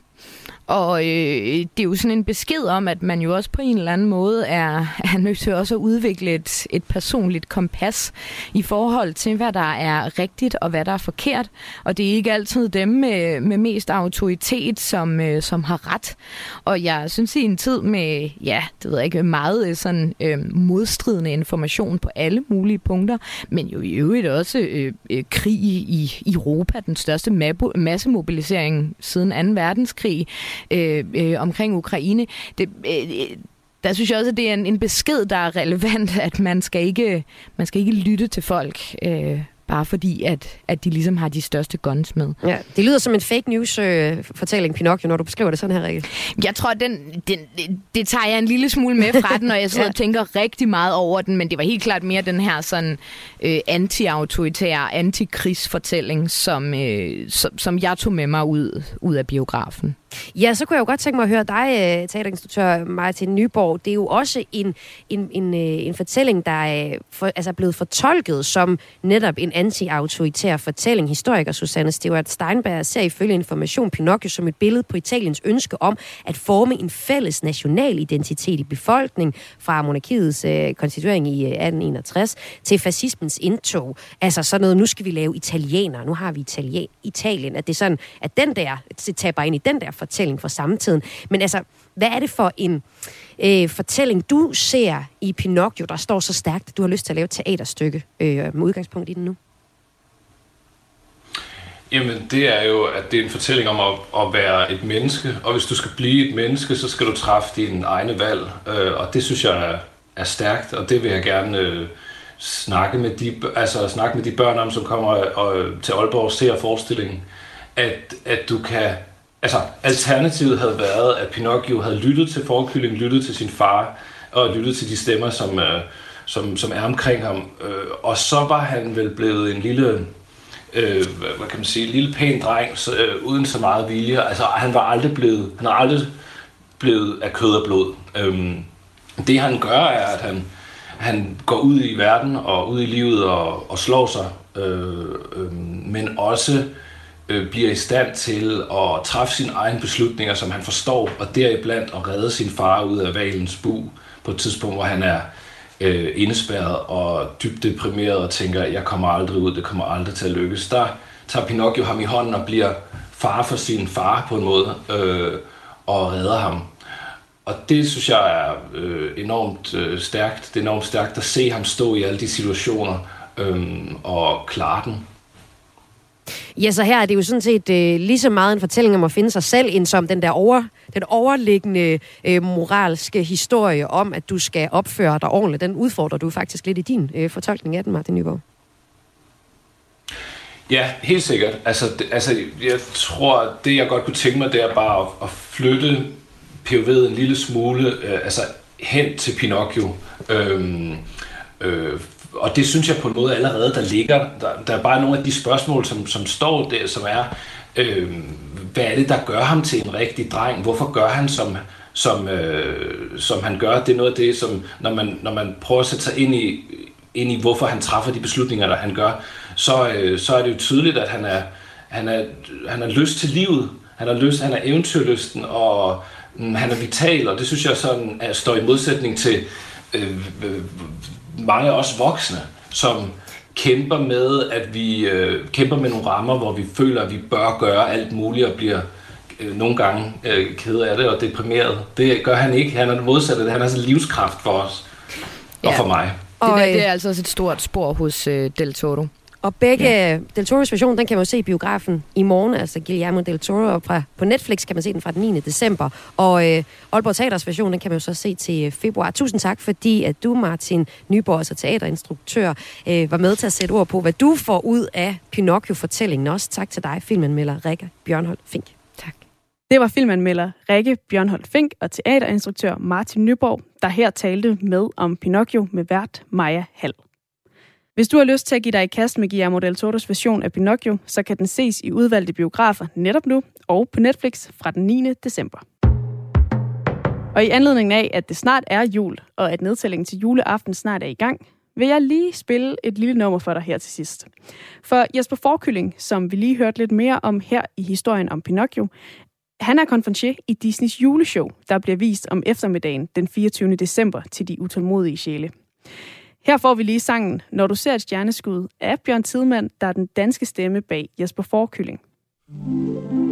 Og øh, det er jo sådan en besked om, at man jo også på en eller anden måde er, er nødt til også at udvikle et, et personligt kompas i forhold til, hvad der er rigtigt og hvad der er forkert. Og det er ikke altid dem med, med mest autoritet, som, øh, som har ret. Og jeg synes i en tid med, ja, det ved jeg ikke, meget øh, sådan øh, modstridende information på alle mulige punkter, men jo i øvrigt også øh, øh, krig i, i Europa, den største massemobilisering siden 2. verdenskrig, øh, øh, omkring Ukraine. Det, øh, der synes jeg også, at det er en, en besked, der er relevant, at man skal ikke, man skal ikke lytte til folk. Øh, bare fordi, at, at de ligesom har de største guns med. Ja, det lyder som en fake news-fortælling, øh, Pinocchio, når du beskriver det sådan her, Rikke. Jeg tror, den, den, det tager jeg en lille smule med fra den, når jeg sidder ja. og tænker rigtig meget over den, men det var helt klart mere den her sådan øh, anti-autoritære, anti-krigsfortælling, som, øh, som, som jeg tog med mig ud, ud af biografen. Ja, så kunne jeg jo godt tænke mig at høre dig, øh, teaterinstruktør Martin Nyborg. Det er jo også en, en, en, øh, en fortælling, der er øh, for, altså blevet fortolket som netop en anti-autoritær fortælling. Historiker Susanne Stewart Steinberg ser ifølge Information Pinocchio som et billede på Italiens ønske om at forme en fælles national identitet i befolkningen fra monarkiets øh, konstituering i 1861 til fascismens indtog. Altså sådan noget, nu skal vi lave italiener, nu har vi Italien, Italien. At det er sådan, at den der, taber ind i den der fortælling fra samtiden. Men altså, hvad er det for en øh, fortælling, du ser i Pinocchio, der står så stærkt, at du har lyst til at lave et teaterstykke øh, med udgangspunkt i den nu? Jamen, det er jo, at det er en fortælling om at, at være et menneske, og hvis du skal blive et menneske, så skal du træffe dine egne valg, øh, og det synes jeg er, er stærkt, og det vil jeg gerne øh, snakke, med de, altså, snakke med de børn om, som kommer og, til Aalborg og ser forestillingen, at, at du kan altså, alternativet havde været, at Pinocchio havde lyttet til forkylling, lyttet til sin far, og lyttet til de stemmer, som, øh, som, som er omkring ham. Øh, og så var han vel blevet en lille, øh, hvad kan man sige, en lille pæn dreng, så, øh, uden så meget vilje. Altså, han var aldrig blevet, han er aldrig blevet af kød og blod. Øh, det han gør, er, at han, han går ud i verden og ud i livet og, og slår sig, øh, øh, men også øh, bliver i stand til at træffe sine egne beslutninger, som han forstår, og deriblandt at redde sin far ud af valens bu på et tidspunkt, hvor han er øh, indespærret og dybt deprimeret og tænker, jeg kommer aldrig ud, det kommer aldrig til at lykkes. Der tager Pinocchio ham i hånden og bliver far for sin far på en måde øh, og redder ham. Og det synes jeg er øh, enormt øh, stærkt. Det er enormt stærkt at se ham stå i alle de situationer øh, og klare den. Ja, så her er det jo sådan set øh, lige så meget en fortælling om at finde sig selv, end som den der over, den overliggende øh, moralske historie om, at du skal opføre dig ordentligt. Den udfordrer du faktisk lidt i din øh, fortolkning af den, Martin Nyborg. Ja, helt sikkert. Altså, det, altså, jeg tror, det jeg godt kunne tænke mig, det er bare at, at flytte POV'et en lille smule øh, altså hen til Pinocchio. Øhm, øh, og det synes jeg på en måde allerede, der ligger, der, der er bare nogle af de spørgsmål, som, som står der, som er, øh, hvad er det, der gør ham til en rigtig dreng? Hvorfor gør han, som, som, øh, som han gør? Det er noget af det, som, når man, når man prøver at sætte sig ind i, ind i, hvorfor han træffer de beslutninger, der han gør, så, øh, så er det jo tydeligt, at han er, han er, han er lyst til livet. Han er, lyst, han er eventyrlysten, og mm, han er vital, og det synes jeg sådan, at står i modsætning til øh, øh, mange af os voksne, som kæmper med, at vi øh, kæmper med nogle rammer, hvor vi føler, at vi bør gøre alt muligt og bliver øh, nogle gange øh, ked af det og deprimeret. Det gør han ikke. Han er det modsatte. Han er sådan livskraft for os ja. og for mig. Og det, der, det er altså også et stort spor hos øh, Del Toro. Og begge ja. Del Toro's version, den kan man jo se i biografen i morgen, altså Guillermo Del Toro, og fra, på Netflix kan man se den fra den 9. december. Og øh, Aalborg Teaters version, den kan man jo så se til februar. Tusind tak, fordi at du, Martin Nyborg, altså teaterinstruktør, øh, var med til at sætte ord på, hvad du får ud af Pinocchio-fortællingen. Også tak til dig, filmanmelder Rikke Bjørnholdt Fink. Tak. Det var filmanmelder Rikke Bjørnholdt Fink og teaterinstruktør Martin Nyborg, der her talte med om Pinocchio med vært Maja Hall. Hvis du har lyst til at give dig i kast med Guillermo del Toro's version af Pinocchio, så kan den ses i udvalgte biografer netop nu og på Netflix fra den 9. december. Og i anledning af, at det snart er jul, og at nedtællingen til juleaften snart er i gang, vil jeg lige spille et lille nummer for dig her til sidst. For Jesper Forkylling, som vi lige hørte lidt mere om her i historien om Pinocchio, han er konferencier i Disneys juleshow, der bliver vist om eftermiddagen den 24. december til de utålmodige sjæle. Her får vi lige sangen Når du ser et stjerneskud af Bjørn Tidemand, der er den danske stemme bag Jesper Forkylling. Når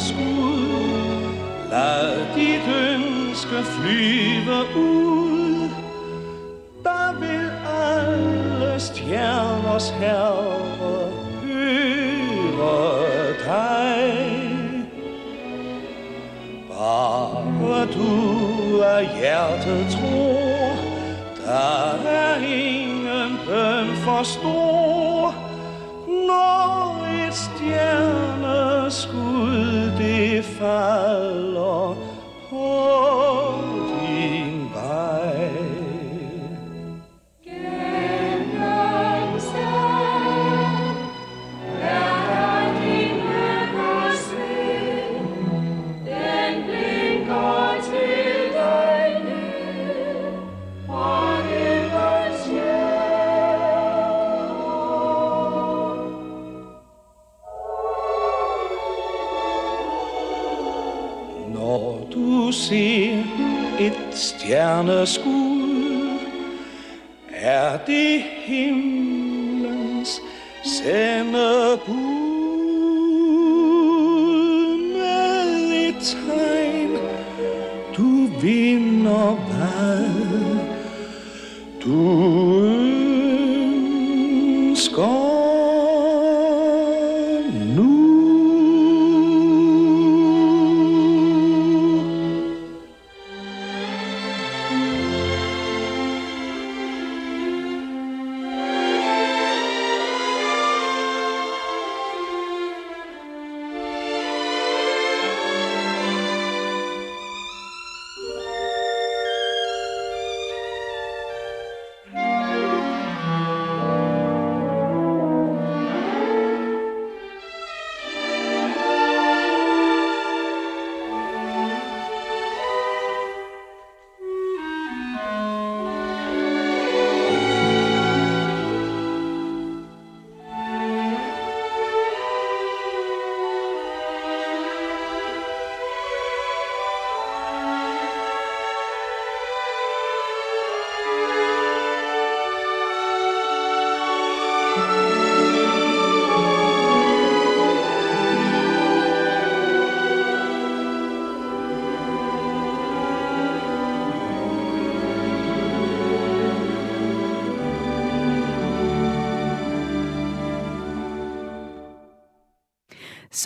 skud. lad dit ønske flyve ud.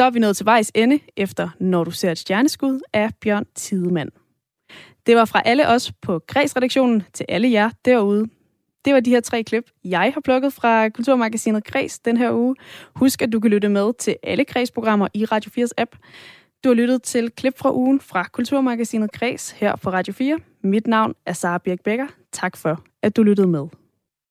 er vi nået til vejs ende efter Når du ser et stjerneskud af Bjørn Tidemand. Det var fra alle os på Græs-redaktionen til alle jer derude. Det var de her tre klip, jeg har plukket fra Kulturmagasinet Græs den her uge. Husk, at du kan lytte med til alle Græs-programmer i Radio 4's app. Du har lyttet til klip fra ugen fra Kulturmagasinet Græs her på Radio 4. Mit navn er Sara Birk Becker. Tak for, at du lyttede med.